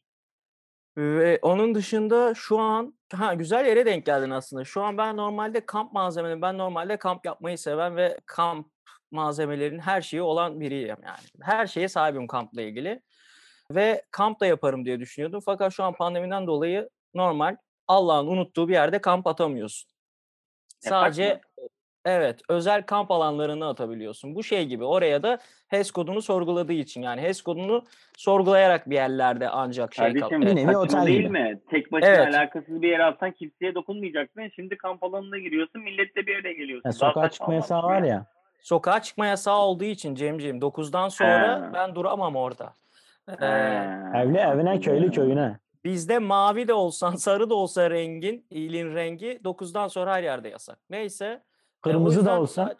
[SPEAKER 2] Ve onun dışında şu an ha güzel yere denk geldin aslında. Şu an ben normalde kamp malzemeleri ben normalde kamp yapmayı seven ve kamp malzemelerinin her şeyi olan biriyim yani. Her şeye sahibim kampla ilgili. Ve kamp da yaparım diye düşünüyordum. Fakat şu an pandemiden dolayı normal Allah'ın unuttuğu bir yerde kamp atamıyorsun.
[SPEAKER 3] Yasak
[SPEAKER 2] Sadece evet özel kamp alanlarına atabiliyorsun. Bu şey gibi oraya da HES kodunu sorguladığı için yani HES kodunu sorgulayarak bir yerlerde ancak şey
[SPEAKER 3] Kardeşim
[SPEAKER 2] kal-
[SPEAKER 1] Bir nevi otel
[SPEAKER 3] değil
[SPEAKER 1] gibi.
[SPEAKER 3] mi? Tek başına
[SPEAKER 2] Evet.
[SPEAKER 3] alakasız bir yere atsan kimseye dokunmayacaksın. Şimdi kamp alanına giriyorsun. Milletle bir araya geliyorsun.
[SPEAKER 1] Ya
[SPEAKER 3] Daha
[SPEAKER 1] sokağa çıkma yasağı var ya.
[SPEAKER 2] Sokağa çıkma yasağı olduğu için Cemciğim 9'dan sonra
[SPEAKER 3] Ha.
[SPEAKER 2] ben duramam orada. Ee,
[SPEAKER 1] Evli evine köylü köyüne.
[SPEAKER 2] bizde mavi de olsan sarı da olsa rengin, ilin rengi 9'dan sonra her yerde yasak. Neyse. e,
[SPEAKER 1] Kırmızı da olsa.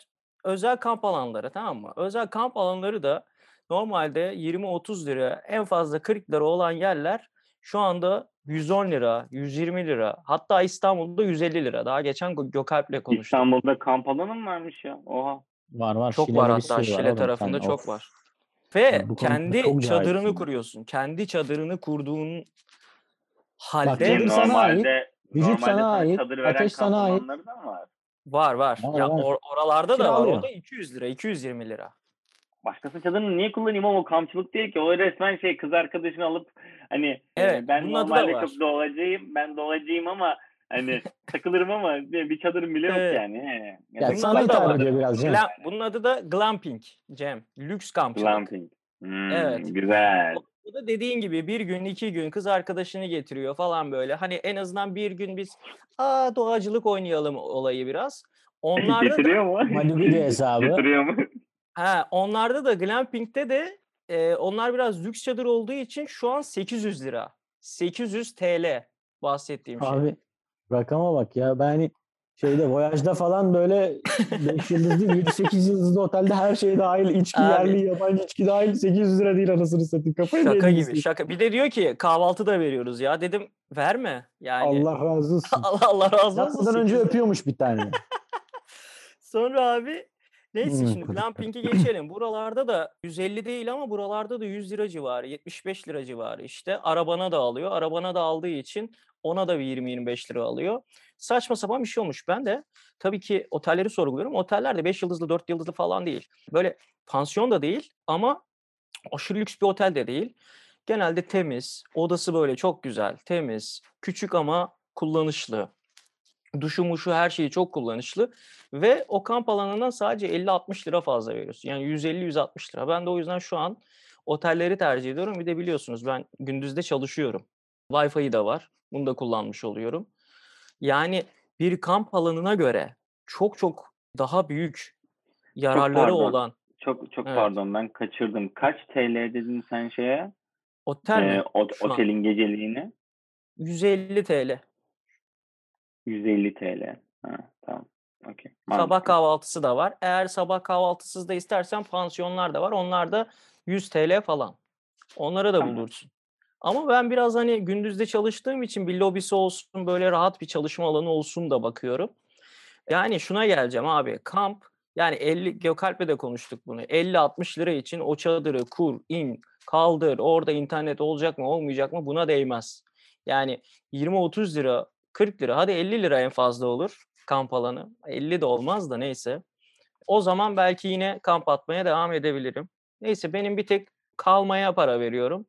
[SPEAKER 2] Özel kamp alanları tamam mı? Özel kamp alanları da normalde 20-30 lira en fazla 40 lira olan yerler şu anda 110 lira, 120 lira hatta İstanbul'da 150 lira. Daha geçen Gö- Gökalp'le konuştuk.
[SPEAKER 3] İstanbul'da kamp alanı mı varmış ya? Oha.
[SPEAKER 1] Var var.
[SPEAKER 2] Çok
[SPEAKER 1] Şile'de
[SPEAKER 2] var hatta
[SPEAKER 1] var
[SPEAKER 2] Şile
[SPEAKER 1] oğlum.
[SPEAKER 2] tarafında çok
[SPEAKER 1] of.
[SPEAKER 2] var. Ve
[SPEAKER 1] konuda
[SPEAKER 2] kendi
[SPEAKER 1] çok
[SPEAKER 2] çadırını
[SPEAKER 1] cahilsin.
[SPEAKER 2] kuruyorsun. Kendi çadırını kurduğun
[SPEAKER 1] Bak,
[SPEAKER 2] halde
[SPEAKER 3] Benim
[SPEAKER 1] sana
[SPEAKER 3] normalde,
[SPEAKER 1] Vücut
[SPEAKER 3] normalde
[SPEAKER 1] sana ait,
[SPEAKER 3] çadır veren
[SPEAKER 1] ateş sana ait.
[SPEAKER 3] var?
[SPEAKER 2] var var.
[SPEAKER 1] Var,
[SPEAKER 2] Ya
[SPEAKER 1] var.
[SPEAKER 2] or- oralarda da var. O
[SPEAKER 1] Kiralıyor.
[SPEAKER 2] da 200 lira, 220 lira.
[SPEAKER 3] Başkası çadırını niye kullanayım ama o kampçılık değil ki. O resmen şey kız arkadaşını alıp hani e,
[SPEAKER 2] Evet,
[SPEAKER 3] ben normalde
[SPEAKER 2] var.
[SPEAKER 3] çok doğacıyım. Ben doğacıyım ama hani takılırım ama bir bir çadırım bile yok yani. He.
[SPEAKER 1] Ya
[SPEAKER 3] da
[SPEAKER 2] Bunun
[SPEAKER 1] sana
[SPEAKER 2] da
[SPEAKER 1] hitap ediyor biraz Cem.
[SPEAKER 2] Glam- bunun adı da glamping Cem. Lüks kampçılık.
[SPEAKER 3] glamping. Hmm,
[SPEAKER 2] Evet.
[SPEAKER 3] Güzel.
[SPEAKER 2] O o da dediğin gibi bir gün iki gün kız arkadaşını getiriyor falan böyle. Hani en azından bir gün biz aa doğacılık oynayalım olayı biraz. Onlarda da,
[SPEAKER 3] Getiriyor mu?
[SPEAKER 1] Malibu de hesabı.
[SPEAKER 3] Getiriyor mu?
[SPEAKER 2] ha, onlarda da glamping'de de e, onlar biraz lüks çadır olduğu için şu an 800 lira. 800 TL bahsettiğim şey.
[SPEAKER 1] Abi rakama bak ya. Ben hani şeyde Voyage'da falan böyle 5 yıldızlı 7-8 yıldızlı otelde her şey dahil. içki
[SPEAKER 2] Abi.
[SPEAKER 1] yerli yabancı içki dahil 800 lira değil anasını satayım. Kafayı
[SPEAKER 2] Şaka gibi
[SPEAKER 1] siz?
[SPEAKER 2] şaka. Bir de diyor ki kahvaltı da veriyoruz ya. Dedim verme. Yani
[SPEAKER 1] Allah razı olsun.
[SPEAKER 2] Allah, Allah razı olsun.
[SPEAKER 1] Yatmadan önce
[SPEAKER 2] 800 lira.
[SPEAKER 1] öpüyormuş bir tane.
[SPEAKER 2] Sonra abi neyse şimdi glamping'e geçelim. Buralarda da 150 değil ama buralarda da 100 lira civarı, 75 lira civarı işte. Arabana da alıyor. Arabana da aldığı için ona da bir 20-25 lira alıyor. Saçma sapan bir şey olmuş. Ben de tabii ki otelleri sorguluyorum. Oteller de 5 yıldızlı, 4 yıldızlı falan değil. Böyle pansiyon da değil ama aşırı lüks bir otel de değil. Genelde temiz, odası böyle çok güzel, temiz, küçük ama kullanışlı. Duşu muşu her şeyi çok kullanışlı ve o kamp alanından sadece 50-60 lira fazla veriyorsun. Yani 150-160 lira. Ben de o yüzden şu an otelleri tercih ediyorum. Bir de biliyorsunuz ben gündüzde çalışıyorum. Wi-Fi da var. Bunu da kullanmış oluyorum. Yani bir kamp alanına göre çok çok daha büyük yararları
[SPEAKER 3] pardon.
[SPEAKER 2] olan
[SPEAKER 3] Çok çok
[SPEAKER 2] Evet.
[SPEAKER 3] pardon ben kaçırdım. Kaç TL dedin sen şeye?
[SPEAKER 2] otel mi?
[SPEAKER 3] Ee, ot-
[SPEAKER 2] Şu an.
[SPEAKER 3] otelin geceliğini?
[SPEAKER 2] 150 TL.
[SPEAKER 3] 150 TL. Ha, tamam. Okey.
[SPEAKER 2] Sabah kahvaltısı da var. Eğer sabah kahvaltısız da istersen pansiyonlar da var. Onlar da 100 TL falan. Onlara da
[SPEAKER 3] Tamam.
[SPEAKER 2] bulursun. Ama ben biraz hani gündüzde çalıştığım için bir lobisi olsun, böyle rahat bir çalışma alanı olsun da bakıyorum. Yani şuna geleceğim abi. Kamp yani 50 Gökalp'le de konuştuk bunu. 50-60 lira için o çadırı kur, in, kaldır. Orada internet olacak mı, olmayacak mı? Buna değmez. Yani 20-30 lira, 40 lira, hadi 50 lira en fazla olur kamp alanı. 50 de olmaz da neyse. O zaman belki yine kamp atmaya devam edebilirim. Neyse benim bir tek kalmaya para veriyorum.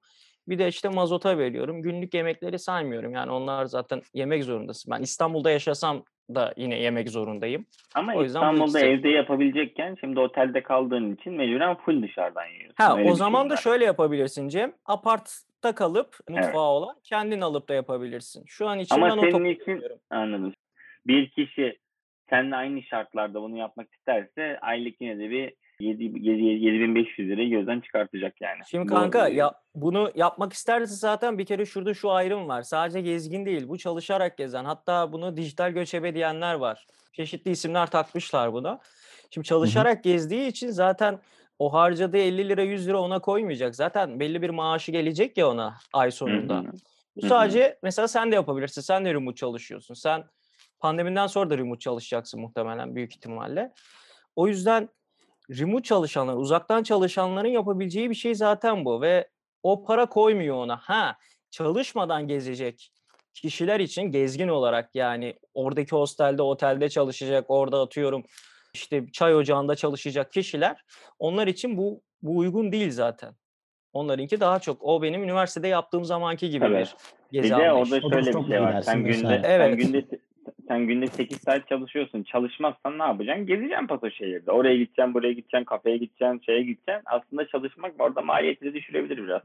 [SPEAKER 2] Bir de işte mazota veriyorum. Günlük yemekleri saymıyorum. Yani onlar zaten yemek zorundasın. Ben İstanbul'da yaşasam da yine yemek zorundayım.
[SPEAKER 3] Ama
[SPEAKER 2] O yüzden bu
[SPEAKER 3] İstanbul'da evde yapabilecekken şimdi otelde kaldığın için mecburen full dışarıdan yiyorsun.
[SPEAKER 2] Ha
[SPEAKER 3] Öyle
[SPEAKER 2] o
[SPEAKER 3] bir
[SPEAKER 2] zaman
[SPEAKER 3] şey
[SPEAKER 2] da
[SPEAKER 3] var.
[SPEAKER 2] şöyle yapabilirsin Cem. Apartta kalıp mutfağı
[SPEAKER 3] Evet.
[SPEAKER 2] olan kendin alıp da yapabilirsin. Şu an için
[SPEAKER 3] Ama
[SPEAKER 2] ben
[SPEAKER 3] senin için
[SPEAKER 2] kullanıyorum.
[SPEAKER 3] anladım. Bir kişi seninle aynı şartlarda bunu yapmak isterse aylık yine de bir 7, 7, 7500 lirayı gözden çıkartacak yani.
[SPEAKER 2] Şimdi kanka ya bunu yapmak isterse zaten bir kere şurada şu ayrım var. Sadece gezgin değil, bu çalışarak gezen. Hatta bunu dijital göçebe diyenler var. Çeşitli isimler takmışlar buna. Şimdi çalışarak gezdiği için zaten o harcadığı 50 lira 100 lira ona koymayacak. Zaten belli bir maaşı gelecek ya ona ay sonunda. Bu sadece mesela sen de yapabilirsin. Sen de remote çalışıyorsun. Sen pandemiden sonra da remote çalışacaksın muhtemelen büyük ihtimalle. O yüzden remote çalışanlar, uzaktan çalışanların yapabileceği bir şey zaten bu ve o para koymuyor ona. Ha, çalışmadan gezecek kişiler için gezgin olarak yani oradaki hostelde, otelde çalışacak, orada atıyorum işte çay ocağında çalışacak kişiler onlar için bu bu uygun değil zaten. Onlarınki daha çok. O benim üniversitede yaptığım zamanki gibi
[SPEAKER 3] Tabii.
[SPEAKER 2] bir
[SPEAKER 3] Bir
[SPEAKER 2] gezi
[SPEAKER 3] de
[SPEAKER 2] anlayışı.
[SPEAKER 3] orada şöyle bir şey var. Sen günde, sen
[SPEAKER 2] Evet.
[SPEAKER 3] günde sen günde 8 saat çalışıyorsun. Çalışmazsan ne yapacaksın? Gezeceksin paso şehirde. Oraya gideceksin, buraya gideceksin, kafeye gideceksin, şeye gideceksin. Aslında çalışmak orada maliyetini düşürebilir biraz.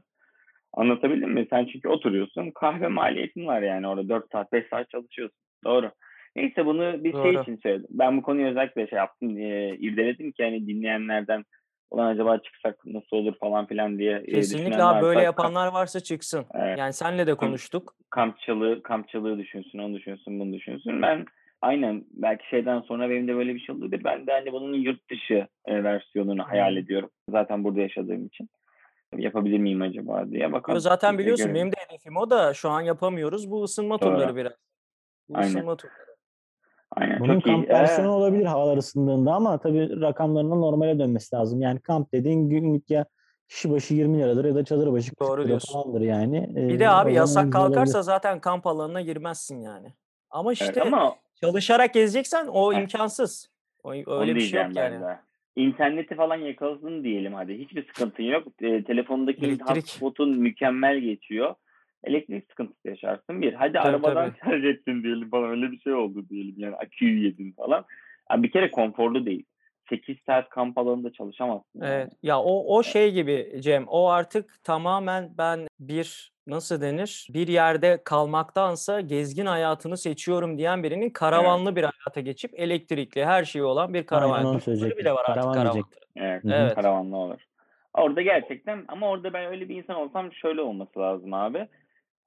[SPEAKER 3] Anlatabildim mi? Sen çünkü oturuyorsun. Kahve maliyetin var yani orada 4 saat, 5 saat çalışıyorsun. Doğru. Neyse bunu bir şey
[SPEAKER 2] Doğru.
[SPEAKER 3] için söyledim. Ben bu konuyu özellikle şey yaptım. E, irdeledim ki hani dinleyenlerden ulan acaba çıksak nasıl olur falan filan diye
[SPEAKER 2] Kesinlikle abi böyle
[SPEAKER 3] varsa
[SPEAKER 2] yapanlar varsa çıksın.
[SPEAKER 3] Evet.
[SPEAKER 2] Yani senle de konuştuk.
[SPEAKER 3] kampçılığı, kampçılığı düşünsün, onu düşünsün, bunu düşünsün. Ben aynen belki şeyden sonra benim de böyle bir şey olabilir. Ben de hani bunun yurt dışı e, versiyonunu hayal
[SPEAKER 2] Hmm.
[SPEAKER 3] ediyorum. Zaten burada yaşadığım için. Yapabilir miyim acaba diye bakalım.
[SPEAKER 2] zaten biliyorsun benim de hedefim o da şu an yapamıyoruz. Bu ısınma
[SPEAKER 3] Doğru.
[SPEAKER 2] turları biraz. Bu
[SPEAKER 3] Aynen.
[SPEAKER 2] ısınma turları.
[SPEAKER 3] Aynen.
[SPEAKER 1] Bunun
[SPEAKER 3] çok
[SPEAKER 1] kamp
[SPEAKER 3] Ee,
[SPEAKER 1] versiyonu olabilir havalar ısındığında ama tabii rakamlarının normale dönmesi lazım. Yani kamp dediğin günlük ya kişi başı 20 liradır ya da çadır başı 40
[SPEAKER 2] Doğru
[SPEAKER 1] lira
[SPEAKER 2] diyorsun.
[SPEAKER 1] falandır yani.
[SPEAKER 2] Bir de abi yasak
[SPEAKER 1] güzel olabilir.
[SPEAKER 2] kalkarsa zaten kamp alanına girmezsin yani. Ama işte
[SPEAKER 3] evet, ama
[SPEAKER 2] çalışarak gezeceksen o
[SPEAKER 3] Heh.
[SPEAKER 2] imkansız. O,
[SPEAKER 3] onu
[SPEAKER 2] öyle bir şey
[SPEAKER 3] diyeceğim
[SPEAKER 2] yok
[SPEAKER 3] ben
[SPEAKER 2] yani.
[SPEAKER 3] de. İnterneti falan yakaladın diyelim hadi. Hiçbir sıkıntın yok. E, telefondaki hotspot'un mükemmel geçiyor. Elektrik sıkıntısı yaşarsın bir. Hadi
[SPEAKER 2] Tabii,
[SPEAKER 3] arabadan
[SPEAKER 2] tabii.
[SPEAKER 3] şarj ettin diyelim falan öyle bir şey oldu diyelim. Yani aküyü yedin falan. Ya bir kere konforlu değil. 8 saat kamp alanında çalışamazsın. yani.
[SPEAKER 2] Evet. Ya o o şey gibi Cem. O artık tamamen ben bir nasıl denir? Bir yerde kalmaktansa gezgin hayatını seçiyorum diyen birinin karavanlı bir hayata geçip elektrikli her şeyi olan bir karavan.
[SPEAKER 1] Aynen onu
[SPEAKER 2] bile var artık
[SPEAKER 1] Karavan
[SPEAKER 2] karavan.
[SPEAKER 3] Evet.
[SPEAKER 2] Evet.
[SPEAKER 3] karavanlı olur. Orada gerçekten ama orada ben öyle bir insan olsam şöyle olması lazım abi.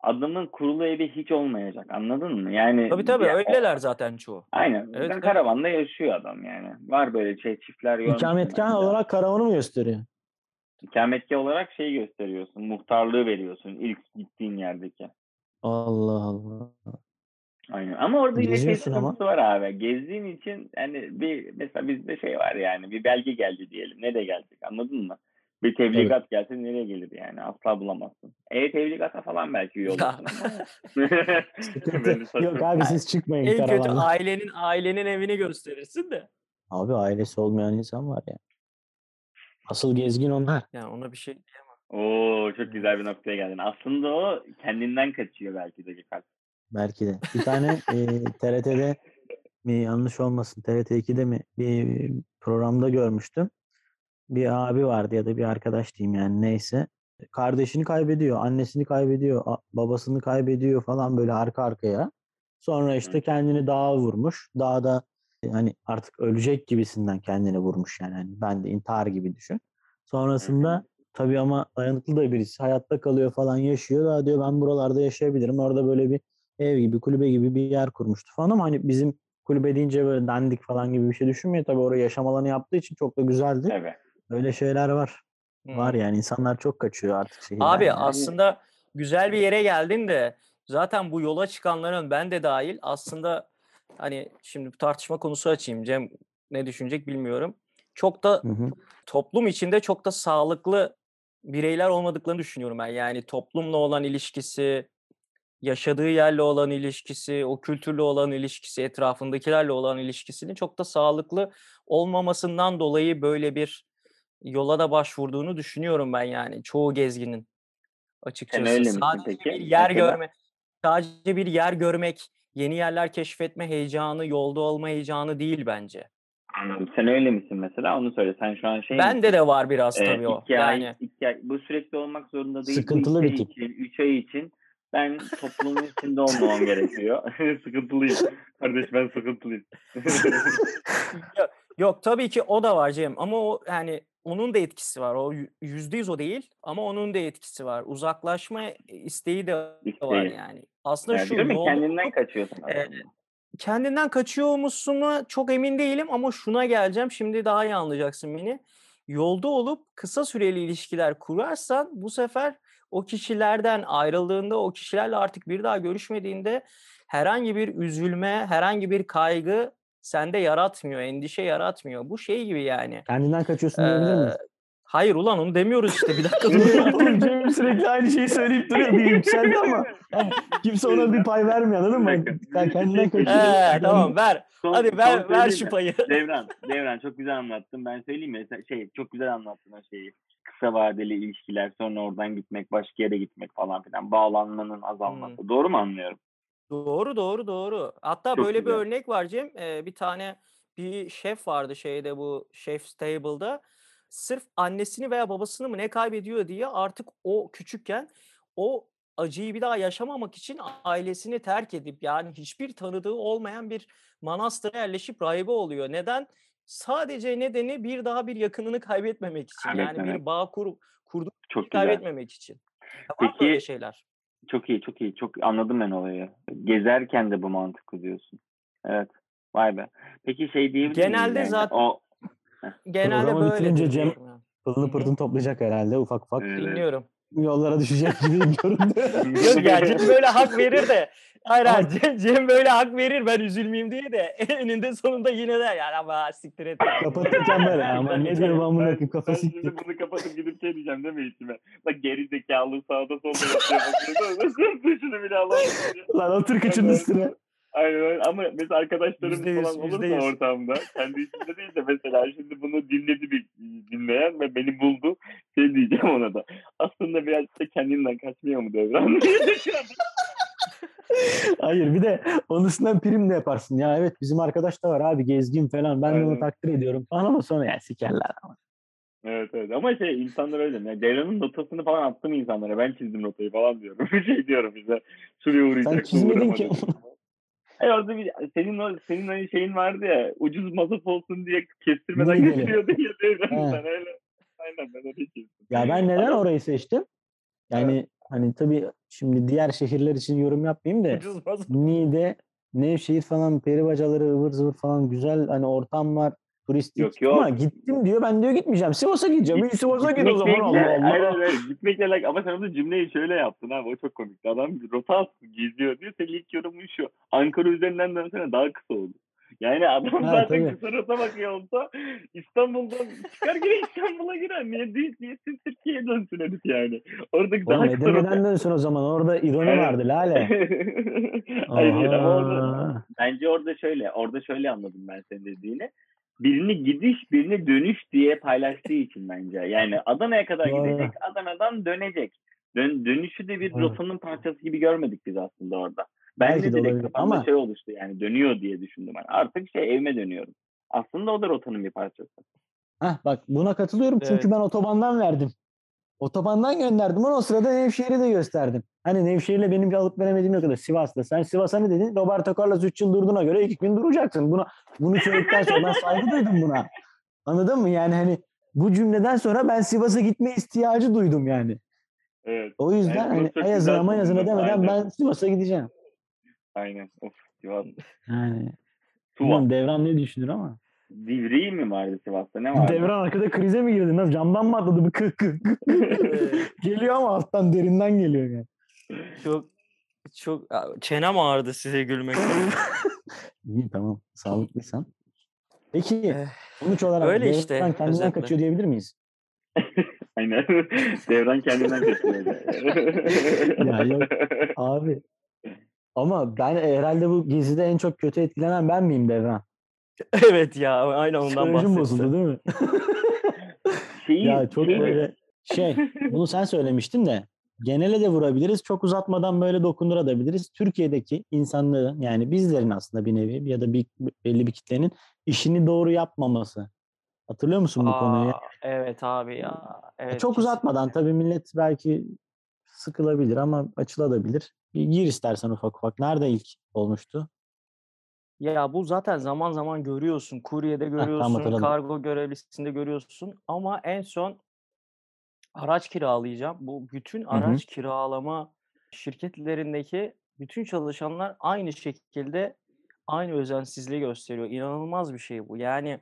[SPEAKER 3] Adamın kurulu evi hiç olmayacak. Anladın mı? Yani
[SPEAKER 2] Tabii tabii
[SPEAKER 3] ya-
[SPEAKER 2] öyleler zaten çoğu.
[SPEAKER 3] Aynen.
[SPEAKER 2] Evet, evet.
[SPEAKER 3] karavanda yaşıyor adam yani. Var böyle şey çiftler
[SPEAKER 1] İkametgah
[SPEAKER 3] de.
[SPEAKER 1] olarak karavanı mı gösteriyor?
[SPEAKER 3] İkametgah olarak şey gösteriyorsun. Muhtarlığı veriyorsun ilk gittiğin yerdeki.
[SPEAKER 1] Allah Allah.
[SPEAKER 3] Aynen. Ama orada yine şey sıkıntısı var abi. Gezdiğin için yani bir mesela bizde şey var yani bir belge geldi diyelim. Nereye gelecek anladın mı? Bir tebligat gelse nereye gelir yani? Asla bulamazsın. E tebligata falan belki üye olursun.
[SPEAKER 1] Yok abi siz çıkmayın
[SPEAKER 2] En kötü
[SPEAKER 1] karavanla.
[SPEAKER 2] ailenin ailenin evini gösterirsin de.
[SPEAKER 1] Abi ailesi olmayan insan var ya. Asıl gezgin onlar.
[SPEAKER 2] Yani ona bir şey diyemem.
[SPEAKER 3] Oo çok güzel bir noktaya geldin. Aslında o kendinden kaçıyor belki de Gökhan.
[SPEAKER 1] Belki de. Bir tane e, TRT'de mi yanlış olmasın TRT 2'de mi bir programda görmüştüm. Bir abi vardı ya da bir arkadaş diyeyim yani neyse. Kardeşini kaybediyor, annesini kaybediyor, babasını kaybediyor falan böyle arka arkaya. Sonra işte kendini dağa vurmuş. Dağda hani artık ölecek gibisinden kendini vurmuş yani. Hani ben de intihar gibi düşün. Sonrasında tabii ama dayanıklı da birisi hayatta kalıyor falan yaşıyor. Daha diyor ben buralarda yaşayabilirim. Orada böyle bir ev gibi, kulübe gibi bir yer kurmuştu falan ama hani bizim kulübe deyince böyle dandik falan gibi bir şey düşünmüyor. Tabii oraya yaşam alanı yaptığı için çok da güzeldi.
[SPEAKER 3] Evet.
[SPEAKER 1] Öyle şeyler var. Var
[SPEAKER 2] Hmm.
[SPEAKER 1] yani insanlar çok kaçıyor artık şehirden.
[SPEAKER 2] Abi
[SPEAKER 1] yani.
[SPEAKER 2] aslında güzel bir yere geldin de zaten bu yola çıkanların ben de dahil aslında hani şimdi tartışma konusu açayım Cem ne düşünecek bilmiyorum. Çok da
[SPEAKER 1] Hı hı.
[SPEAKER 2] toplum içinde çok da sağlıklı bireyler olmadıklarını düşünüyorum ben. Yani toplumla olan ilişkisi, yaşadığı yerle olan ilişkisi, o kültürle olan ilişkisi, etrafındakilerle olan ilişkisinin çok da sağlıklı olmamasından dolayı böyle bir yola da başvurduğunu düşünüyorum ben yani çoğu gezginin açıkçası.
[SPEAKER 3] öyle misin
[SPEAKER 2] sadece
[SPEAKER 3] peki?
[SPEAKER 2] bir yer
[SPEAKER 3] Mesela?
[SPEAKER 2] görme, sadece bir yer görmek, yeni yerler keşfetme heyecanı, yolda olma heyecanı değil bence.
[SPEAKER 3] Anladım. Sen öyle misin mesela? Onu söyle. Sen şu an şey misin?
[SPEAKER 2] Bende de var biraz
[SPEAKER 3] Ee,
[SPEAKER 2] tabii o.
[SPEAKER 3] iki ay,
[SPEAKER 2] Yani
[SPEAKER 3] iki ay, bu sürekli olmak zorunda değil.
[SPEAKER 1] Sıkıntılı bir tip.
[SPEAKER 3] için, üç ay için ben toplumun içinde olmamam gerekiyor. sıkıntılıyım. Kardeş ben sıkıntılıyım.
[SPEAKER 2] Yok tabii ki o da var Cem ama o yani onun da etkisi var. O yü- yüzde yüz o değil ama onun da etkisi var. Uzaklaşma isteği de var
[SPEAKER 3] İsteği.
[SPEAKER 2] yani. Aslında
[SPEAKER 3] yani
[SPEAKER 2] şu
[SPEAKER 3] ya,
[SPEAKER 2] yolda
[SPEAKER 3] kendinden
[SPEAKER 2] olup,
[SPEAKER 3] kaçıyorsun.
[SPEAKER 2] e, kendinden kaçıyor musun çok emin değilim ama şuna geleceğim. Şimdi daha iyi anlayacaksın beni. Yolda olup kısa süreli ilişkiler kurarsan bu sefer o kişilerden ayrıldığında o kişilerle artık bir daha görüşmediğinde herhangi bir üzülme, herhangi bir kaygı sende yaratmıyor, endişe yaratmıyor. Bu şey gibi yani.
[SPEAKER 1] Kendinden kaçıyorsun diyebilir miyiz?
[SPEAKER 2] Hayır ulan onu demiyoruz işte. Bir dakika dur.
[SPEAKER 1] Cem sürekli aynı şeyi söyleyip duruyor. Bir yükseldi ama yani kimse ona bir pay vermiyor anladın mı? Yani kendinden kaçıyor.
[SPEAKER 2] He, tamam ver.
[SPEAKER 3] Son-
[SPEAKER 2] Hadi
[SPEAKER 3] son
[SPEAKER 2] ver ver şu payı.
[SPEAKER 3] Devran, Devran çok güzel anlattın. Ben söyleyeyim mi? Şey çok güzel anlattın o şeyi. Kısa vadeli ilişkiler, sonra oradan gitmek, başka yere gitmek falan filan. Bağlanmanın azalması. Doğru mu anlıyorum?
[SPEAKER 2] Doğru doğru doğru. Hatta
[SPEAKER 3] Çok
[SPEAKER 2] böyle bir
[SPEAKER 3] güzel.
[SPEAKER 2] örnek var Cem. Ee, bir tane bir şef vardı şeyde bu Chef's Table'da. Sırf annesini veya babasını mı ne kaybediyor diye artık o küçükken o acıyı bir daha yaşamamak için ailesini terk edip yani hiçbir tanıdığı olmayan bir manastıra yerleşip rahibe oluyor. Neden? Sadece nedeni bir daha bir yakınını kaybetmemek için. Yani
[SPEAKER 3] Kaybetmemek.
[SPEAKER 2] bir bağ kur, kurduğu
[SPEAKER 3] Çok güzel.
[SPEAKER 2] kaybetmemek için. Var
[SPEAKER 3] Peki,
[SPEAKER 2] şeyler?
[SPEAKER 3] Çok iyi, çok iyi. Çok anladım ben olayı. Gezerken de bu mantıklı diyorsun. Evet. Vay be. Peki şey diyebilir
[SPEAKER 2] Genelde
[SPEAKER 3] yani?
[SPEAKER 2] zaten-
[SPEAKER 3] O
[SPEAKER 2] Genelde
[SPEAKER 1] Programı
[SPEAKER 2] böyle
[SPEAKER 1] bitirince Cem-. Pılını pırtını toplayacak herhalde ufak ufak.
[SPEAKER 3] Evet.
[SPEAKER 2] Dinliyorum.
[SPEAKER 1] Yollara düşecek gibi göründü.
[SPEAKER 2] Yok Cem böyle hak verir de. Hayır hayır Cem, Cem böyle hak verir ben üzülmeyeyim diye de eninde sonunda yine de yani ama siktir et.
[SPEAKER 1] Kapatırken böyle ama ne diyor ben bunu koyayım kafa
[SPEAKER 3] ben
[SPEAKER 1] sikti.
[SPEAKER 3] şimdi bunu kapatıp gidip şey diyeceğim değil mi içime? Bak geri zekalı sağda solda yapıyor. Dışını bile alamadım.
[SPEAKER 1] Lan otur kıçının üstüne.
[SPEAKER 3] Aynen öyle. Ama mesela arkadaşlarım falan olursa
[SPEAKER 2] yüz.
[SPEAKER 3] ortamda kendi içinde değil de mesela şimdi bunu dinledi bir dinleyen ve beni buldu şey diyeceğim ona da. Aslında biraz da kendinden kaçmıyor mu devran?
[SPEAKER 1] Hayır bir de onun üstünden prim de yaparsın. Ya evet bizim arkadaş da var abi gezgin falan. Ben de onu
[SPEAKER 3] Aynen.
[SPEAKER 1] takdir ediyorum. Falan ama sonra ya sikerler ama.
[SPEAKER 3] evet evet ama şey insanlar öyle. Yani devranın notasını falan attım insanlara. Ben çizdim notayı falan diyorum. şey diyorum bize. Şuraya uğrayacak.
[SPEAKER 1] Sen çizmedin ki.
[SPEAKER 3] Hayır orada bir senin o senin o şeyin vardı ya ucuz mazot olsun diye kestirmeden geçiriyordun ya devran sen öyle. Aynen ben öyle çizdim.
[SPEAKER 1] Ya ben neden orayı seçtim? Yani hani tabii şimdi diğer şehirler için yorum yapmayayım da. Niğde, Nevşehir falan peri bacaları ıvır zıvır falan güzel hani ortam var turistik
[SPEAKER 3] Yok, yok.
[SPEAKER 1] ama gittim diyor ben diyor gitmeyeceğim Sivas'a gideceğim. İyi Sivas'a git o zaman Allah Allah.
[SPEAKER 3] Hayır hayır. Gitmekle alakalı. Ama sen orada cümleyi şöyle yaptın abi. O çok komikti. Adam rota geziyor diyor. Senin ilk yorumun şu. Ankara üzerinden dönsene daha kısa oldu. Yani adam
[SPEAKER 1] Ha,
[SPEAKER 3] zaten
[SPEAKER 1] tabii.
[SPEAKER 3] kısa bakıyor olsa İstanbul'dan çıkar yine İstanbul'a girer. Niye değil, niyesin Türkiye'ye dönsün herif yani. Oradaki daha
[SPEAKER 1] Oğlum
[SPEAKER 3] kısa rota.
[SPEAKER 1] Dönsün o zaman orada ironi
[SPEAKER 3] Evet.
[SPEAKER 1] vardı Lale.
[SPEAKER 3] Hayır ama orada, bence orada şöyle, orada şöyle anladım ben senin dediğini. Birini gidiş, birini dönüş diye paylaştığı için bence. Yani Adana'ya kadar gidecek, Adana'dan dönecek. Dön, dönüşü de bir rotanın parçası gibi görmedik biz aslında orada. Ben
[SPEAKER 1] Belki
[SPEAKER 3] de
[SPEAKER 1] de olabilir
[SPEAKER 3] kafamda
[SPEAKER 1] ama-
[SPEAKER 3] şey oluştu yani dönüyor diye düşündüm. Ben. Artık şey evime dönüyorum. Aslında o da rotanın bir parçası.
[SPEAKER 1] Hah bak buna katılıyorum çünkü
[SPEAKER 2] Evet.
[SPEAKER 1] ben otobandan verdim. Otobandan gönderdim onu o sırada Nevşehir'i de gösterdim. Hani Nevşehir'le benim bir alıp veremediğim yok kadar Sivas'ta. Sen Sivas'a ne dedin? Roberto Carlos 3 yıl durduğuna göre 2 gün duracaksın. Buna, bunu söyledikten sonra ben saygı duydum buna. Anladın mı? Yani hani bu cümleden sonra ben Sivas'a gitme ihtiyacı duydum yani.
[SPEAKER 3] Evet.
[SPEAKER 1] O yüzden
[SPEAKER 3] bunu
[SPEAKER 1] hani Ayazına mayazına demeden
[SPEAKER 3] Aynen.
[SPEAKER 1] ben Sivas'a gideceğim.
[SPEAKER 3] Aynen. Of. Sivas.
[SPEAKER 1] Yani bilmiyorum Devran ne düşünür ama.
[SPEAKER 3] Divriği mi vardı Sivas'ta? Ne vardı?
[SPEAKER 1] Devran arkada krize mi girdi? Nasıl camdan mı atladı? Bir kık kık kık. geliyor ama alttan derinden geliyor yani.
[SPEAKER 2] Çok çok çenem ağrıdı size gülmekten.
[SPEAKER 1] İyi tamam. Sağlıklıysan. Peki
[SPEAKER 2] Eh,
[SPEAKER 1] sonuç olarak
[SPEAKER 2] öyle
[SPEAKER 1] Devran
[SPEAKER 2] işte,
[SPEAKER 1] kendinden
[SPEAKER 2] özetle.
[SPEAKER 1] kaçıyor diyebilir miyiz?
[SPEAKER 3] Aynen. Devran kendinden kaçıyor.
[SPEAKER 1] Ya yok. Abi. Ama ben herhalde bu gezide en çok kötü etkilenen ben miyim Devran?
[SPEAKER 2] evet ya aynen ondan
[SPEAKER 1] Psikolojim
[SPEAKER 2] bahsetti.
[SPEAKER 1] bozuldu değil mi?
[SPEAKER 3] Şeyi,
[SPEAKER 1] ya çok
[SPEAKER 3] şeyi-
[SPEAKER 1] böyle şey bunu sen söylemiştin de genele de vurabiliriz. Çok uzatmadan böyle dokundurabiliriz. Türkiye'deki insanların yani bizlerin aslında bir nevi ya da bir belli bir kitlenin işini doğru yapmaması. Hatırlıyor musun bu konuyu?
[SPEAKER 2] Aa, evet abi ya. Evet,
[SPEAKER 1] Çok uzatmadan tabii millet belki sıkılabilir ama açılabilir. Bir gir istersen ufak ufak. Nerede ilk olmuştu?
[SPEAKER 2] Ya bu zaten zaman zaman görüyorsun. Kuryede
[SPEAKER 1] tamam,
[SPEAKER 2] görüyorsun,
[SPEAKER 1] hatırladım.
[SPEAKER 2] kargo görevlisinde görüyorsun. Ama en son araç kiralayacağım. Bu bütün araç kiralama şirketlerindeki bütün çalışanlar aynı şekilde aynı özensizliği gösteriyor. İnanılmaz bir şey bu. Yani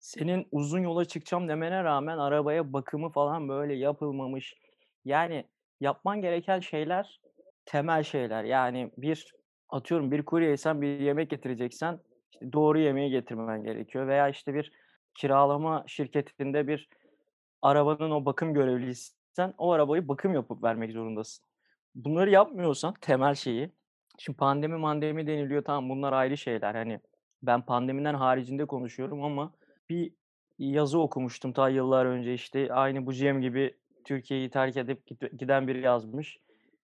[SPEAKER 2] senin uzun yola çıkacağım demene rağmen arabaya bakımı falan böyle yapılmamış. Yani yapman gereken şeyler temel şeyler. Yani bir atıyorum bir kuryeysen bir yemek getireceksen işte doğru yemeği getirmen gerekiyor. Veya işte bir kiralama şirketinde bir arabanın o bakım görevliysen o arabayı bakım yapıp vermek zorundasın. Bunları yapmıyorsan temel şeyi şimdi pandemi mandemi deniliyor tamam bunlar ayrı şeyler. Hani ben pandemiden haricinde konuşuyorum ama bir yazı okumuştum ta yıllar önce işte aynı bu Cem gibi Türkiye'yi terk edip giden biri yazmış.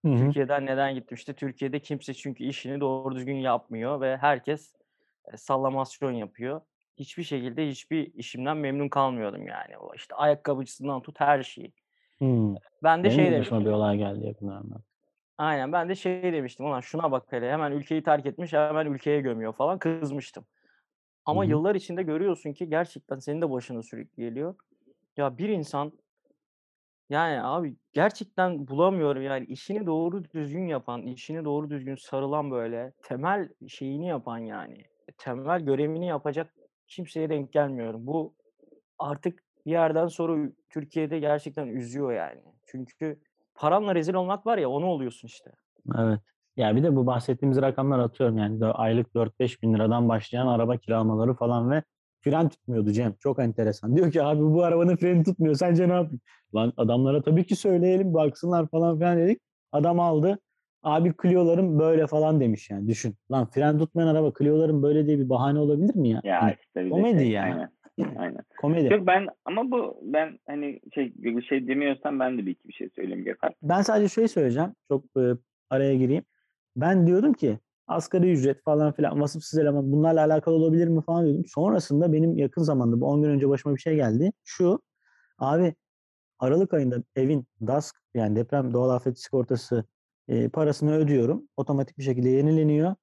[SPEAKER 1] Hı hı.
[SPEAKER 2] Türkiye'den neden gitmişti? Türkiye'de kimse çünkü işini doğru düzgün yapmıyor ve herkes e, sallamasyon yapıyor. Hiçbir şekilde hiçbir işimden memnun kalmıyordum yani. O işte ayakkabıcısından tut her şeyi.
[SPEAKER 1] Hmm.
[SPEAKER 2] Ben de
[SPEAKER 1] Benim
[SPEAKER 2] şey
[SPEAKER 1] de
[SPEAKER 2] demiştim.
[SPEAKER 1] bir olay geldi yakınlarında.
[SPEAKER 2] Aynen ben de şey demiştim. Ulan şuna bak hele hemen ülkeyi terk etmiş hemen ülkeye gömüyor falan kızmıştım. Ama
[SPEAKER 1] hı.
[SPEAKER 2] yıllar içinde görüyorsun ki gerçekten senin de başına sürekli geliyor. Ya bir insan yani abi gerçekten bulamıyorum yani işini doğru düzgün yapan, işini doğru düzgün sarılan böyle temel şeyini yapan yani temel görevini yapacak kimseye denk gelmiyorum. Bu artık bir yerden sonra Türkiye'de gerçekten üzüyor yani. Çünkü paranla rezil olmak var ya onu oluyorsun işte.
[SPEAKER 1] Evet. Ya bir de bu bahsettiğimiz rakamlar atıyorum yani de aylık 4-5 bin liradan başlayan araba kiralamaları falan ve fren tutmuyordu Cem. Çok enteresan. Diyor ki abi bu arabanın freni tutmuyor. Sence ne yapayım? Lan adamlara tabii ki söyleyelim baksınlar falan filan dedik. Adam aldı. Abi Clio'larım böyle falan demiş yani. Düşün. Lan fren tutmayan araba Clio'larım böyle diye bir bahane olabilir mi ya?
[SPEAKER 3] Ya
[SPEAKER 1] Hani
[SPEAKER 3] işte bir
[SPEAKER 1] komedi
[SPEAKER 3] şey,
[SPEAKER 1] ya.
[SPEAKER 3] Aynen. Aynen.
[SPEAKER 1] komedi.
[SPEAKER 3] Yok ben ama bu ben hani şey bir şey demiyorsam ben de bir iki bir şey söyleyeyim Gökhan.
[SPEAKER 1] Ben sadece şey söyleyeceğim. Çok e, araya gireyim. Ben diyordum ki asgari ücret falan filan vasıfsız eleman bunlarla alakalı olabilir mi falan diyordum. Sonrasında benim yakın zamanda bu 10 gün önce başıma bir şey geldi. Şu abi Aralık ayında evin DASK yani deprem doğal afet sigortası e, parasını ödüyorum. Otomatik bir şekilde yenileniyor.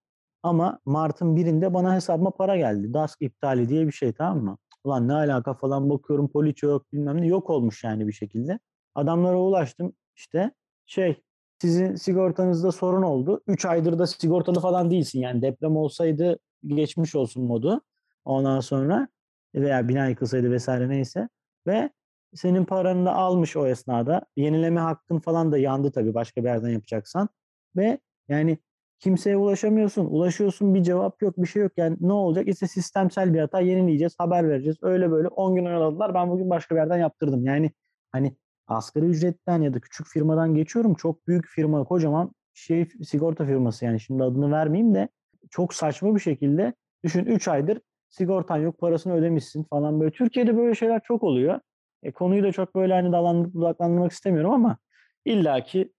[SPEAKER 1] Ama Mart'ın birinde bana hesabıma para geldi. DASK iptali diye bir şey tamam mı? Ulan ne alaka falan bakıyorum poliçe yok bilmem ne yok olmuş yani bir şekilde. Adamlara ulaştım işte şey sizin sigortanızda sorun oldu. 3 aydır da sigortalı falan değilsin. Yani deprem olsaydı geçmiş olsun modu. Ondan sonra veya bina yıkılsaydı vesaire neyse. Ve senin paranı da almış o esnada. Yenileme hakkın falan da yandı tabii başka bir yerden yapacaksan. Ve yani kimseye ulaşamıyorsun. Ulaşıyorsun bir cevap yok bir şey yok. Yani ne olacak? İşte sistemsel bir hata yenileyeceğiz haber vereceğiz. Öyle böyle 10 gün araladılar. Ben bugün başka bir yerden yaptırdım. Yani hani asgari ücretten ya da küçük firmadan geçiyorum. Çok büyük firma, kocaman şey sigorta firması yani şimdi adını vermeyeyim de çok saçma bir şekilde düşün 3 aydır sigortan yok, parasını ödemişsin falan böyle. Türkiye'de böyle şeyler çok oluyor. E, konuyu da çok böyle hani dalandırıp budaklandırmak istemiyorum ama illaki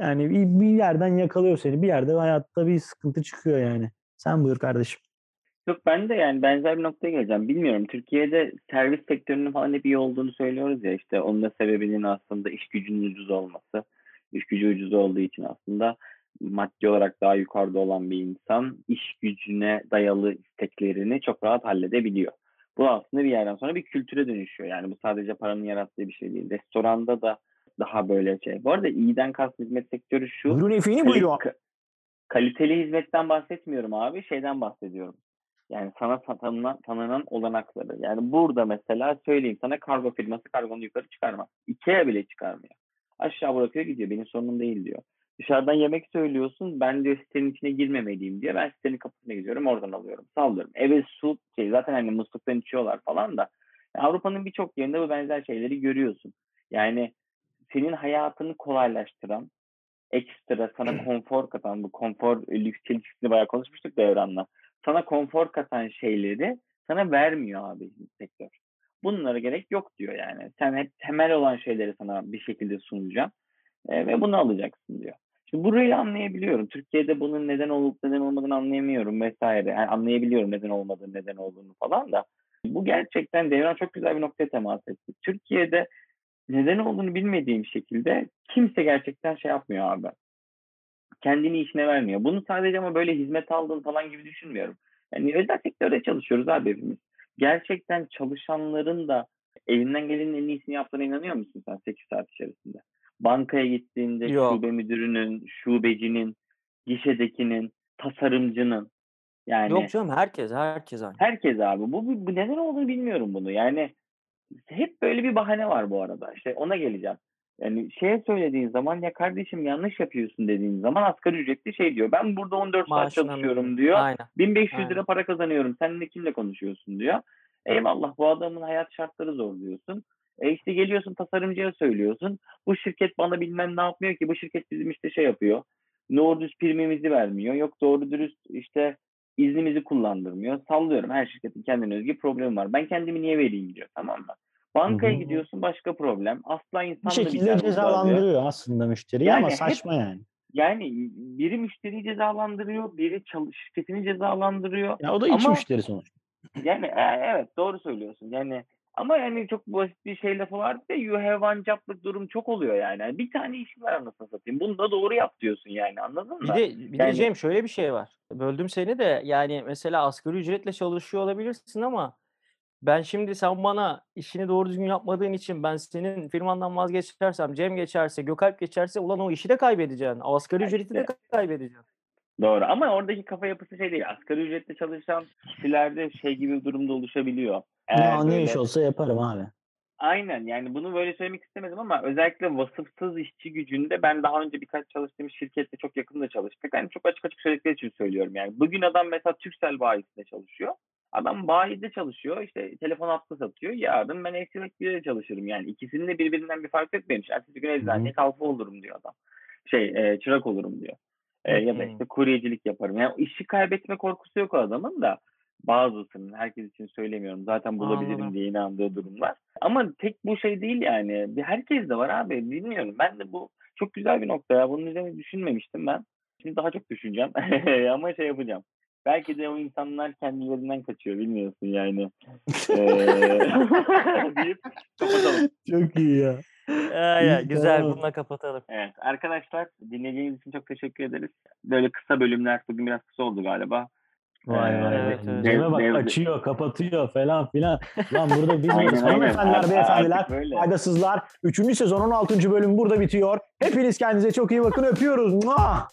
[SPEAKER 1] yani bir, yerden yakalıyor seni. Bir yerde hayatta bir sıkıntı çıkıyor yani. Sen buyur kardeşim.
[SPEAKER 3] Yok ben de yani benzer bir noktaya geleceğim. Bilmiyorum Türkiye'de servis sektörünün falan hep iyi olduğunu söylüyoruz ya işte onun da sebebinin aslında iş gücünün ucuz olması. İş gücü ucuz olduğu için aslında maddi olarak daha yukarıda olan bir insan iş gücüne dayalı isteklerini çok rahat halledebiliyor. Bu aslında bir yerden sonra bir kültüre dönüşüyor. Yani bu sadece paranın yarattığı bir şey değil. Restoranda da daha böyle şey. Bu arada iyiden kastım hizmet sektörü şu.
[SPEAKER 1] Efendim
[SPEAKER 3] Kali-
[SPEAKER 1] buyurun.
[SPEAKER 3] ka- kaliteli hizmetten bahsetmiyorum abi. Şeyden bahsediyorum. Yani sana tanınan, tanınan olanakları. Yani burada mesela söyleyeyim sana kargo firması kargonu yukarı çıkarmaz. Ikea bile çıkarmıyor. Aşağı bırakıyor gidiyor. Benim sorunum değil diyor. Dışarıdan yemek söylüyorsun. Ben diyor sitenin içine girmemeliyim diye. Ben sitenin kapısına gidiyorum. Oradan alıyorum. Sallıyorum. Eve su şey zaten hani musluktan içiyorlar falan da. Yani Avrupa'nın birçok yerinde bu benzer şeyleri görüyorsun. Yani senin hayatını kolaylaştıran, ekstra sana konfor katan, bu konfor lüks çelişkisini bayağı konuşmuştuk Devran'la. Sana konfor katan şeyleri sana vermiyor abi sektör. Bunlara gerek yok diyor yani. Sen hep temel olan şeyleri sana bir şekilde sunacağım e, ve bunu alacaksın diyor. Şimdi burayı anlayabiliyorum. Türkiye'de bunun neden olup neden olmadığını anlayamıyorum vesaire. Yani anlayabiliyorum neden olmadığını, neden olduğunu falan da. Bu gerçekten Devran çok güzel bir noktaya temas etti. Türkiye'de neden olduğunu bilmediğim şekilde kimse gerçekten şey yapmıyor abi. Kendini işine vermiyor. Bunu sadece ama böyle hizmet aldığın falan gibi düşünmüyorum. Yani özel sektörde çalışıyoruz abi hepimiz. Gerçekten çalışanların da elinden gelenin en iyisini yaptığına inanıyor musun sen 8 saat içerisinde? Bankaya gittiğinde
[SPEAKER 2] Yok.
[SPEAKER 3] şube müdürünün, şubecinin, gişedekinin, tasarımcının yani
[SPEAKER 2] Yok canım herkes herkes aynı.
[SPEAKER 3] herkes abi. Bu, bu, bu neden olduğunu bilmiyorum bunu. Yani hep böyle bir bahane var bu arada. İşte ona geleceğim. Yani şeye söylediğin zaman ya kardeşim yanlış yapıyorsun dediğin zaman asgari ücretli şey diyor. Ben burada 14 saat
[SPEAKER 2] Maaşına
[SPEAKER 3] çalışıyorum
[SPEAKER 2] memnun.
[SPEAKER 3] diyor.
[SPEAKER 2] Aynen.
[SPEAKER 3] 1500
[SPEAKER 2] Aynen.
[SPEAKER 3] lira para kazanıyorum. Sen de kimle konuşuyorsun diyor. Eyvallah bu adamın hayat şartları zor diyorsun. E işte geliyorsun tasarımcıya söylüyorsun. Bu şirket bana bilmem ne yapmıyor ki. Bu şirket bizim işte şey yapıyor. Doğru dürüst primimizi vermiyor. Yok doğru dürüst işte iznimizi kullandırmıyor. Sallıyorum her şirketin kendine özgü problemi var. Ben kendimi niye vereyim diyor tamam mı? Bankaya
[SPEAKER 1] Hı hı.
[SPEAKER 3] gidiyorsun başka problem. Asla insan
[SPEAKER 1] Bir şekilde
[SPEAKER 3] diyor.
[SPEAKER 1] cezalandırıyor aslında müşteriyi
[SPEAKER 3] Yani
[SPEAKER 1] ama
[SPEAKER 3] hep-
[SPEAKER 1] saçma yani.
[SPEAKER 3] Yani biri müşteriyi cezalandırıyor, biri çalış şirketini cezalandırıyor.
[SPEAKER 1] Ya o da iç
[SPEAKER 3] Ama-
[SPEAKER 1] müşteri sonuçta.
[SPEAKER 3] Yani e, evet doğru söylüyorsun. Yani ama yani çok basit bir şey lafı vardı ya you have one job'lık durum çok oluyor yani. Yani bir tane işin var anasını satayım. Bunu da doğru yap diyorsun yani anladın
[SPEAKER 2] Bir
[SPEAKER 3] mı?
[SPEAKER 2] de, bir de
[SPEAKER 3] Yani-
[SPEAKER 2] Cem şöyle bir şey var. Böldüm seni de yani mesela asgari ücretle çalışıyor olabilirsin ama ben şimdi sen bana işini doğru düzgün yapmadığın için ben senin firmandan vazgeçersem, Cem geçerse, Gökalp geçerse ulan o işi de kaybedeceksin. Asgari
[SPEAKER 3] Ya
[SPEAKER 2] ücreti de kaybedeceksin.
[SPEAKER 3] Doğru ama oradaki kafa yapısı şey değil. Asgari ücretle çalışan kişilerde şey gibi bir durumda oluşabiliyor. Eğer
[SPEAKER 1] Ya ne iş olsa yaparım abi.
[SPEAKER 3] Aynen yani bunu böyle söylemek istemedim ama özellikle vasıfsız işçi gücünde ben daha önce birkaç çalıştığım şirkette çok yakında çalıştık. Yani çok açık açık söyledikleri için söylüyorum yani. Bugün adam mesela Türksel bayisinde çalışıyor. Adam bayide çalışıyor işte telefon hattı satıyor. Yarın ben bir çalışırım yani. ikisinin de birbirinden bir fark yok benim için. Ertesi gün eczaneye kalfa olurum diyor adam. Şey e, çırak olurum diyor. E, ya da işte kuryecilik yaparım. Yani işi kaybetme korkusu yok o adamın da bazısının herkes için söylemiyorum. Zaten bulabilirim
[SPEAKER 2] Anladım.
[SPEAKER 3] diye inandığı durumlar. Ama tek bu şey değil yani. Bir herkes de var abi. Bilmiyorum. Ben de bu çok güzel bir nokta ya. Bunun üzerine düşünmemiştim ben. Şimdi daha çok düşüneceğim. Ama şey yapacağım. Belki de o insanlar kendilerinden kaçıyor. Bilmiyorsun yani. Ee, deyip kapatalım.
[SPEAKER 1] Çok iyi ya.
[SPEAKER 2] Ay,
[SPEAKER 1] İyi,
[SPEAKER 2] güzel
[SPEAKER 1] tamam.
[SPEAKER 2] bununla kapatalım.
[SPEAKER 3] Evet arkadaşlar dinlediğiniz için çok teşekkür ederiz. Böyle kısa bölümler bugün biraz kısa oldu galiba.
[SPEAKER 1] Vay
[SPEAKER 3] Ee,
[SPEAKER 1] vay.
[SPEAKER 2] evet, evet.
[SPEAKER 1] Bak
[SPEAKER 3] Dev-
[SPEAKER 1] açıyor, kapatıyor falan filan. Lan burada biz
[SPEAKER 3] aynen.
[SPEAKER 1] Hanımefendiler, beyefendiler, faydasızlar. Üçüncü sezon 16. bölüm burada bitiyor. Hepiniz kendinize çok iyi bakın. Öpüyoruz. Muah!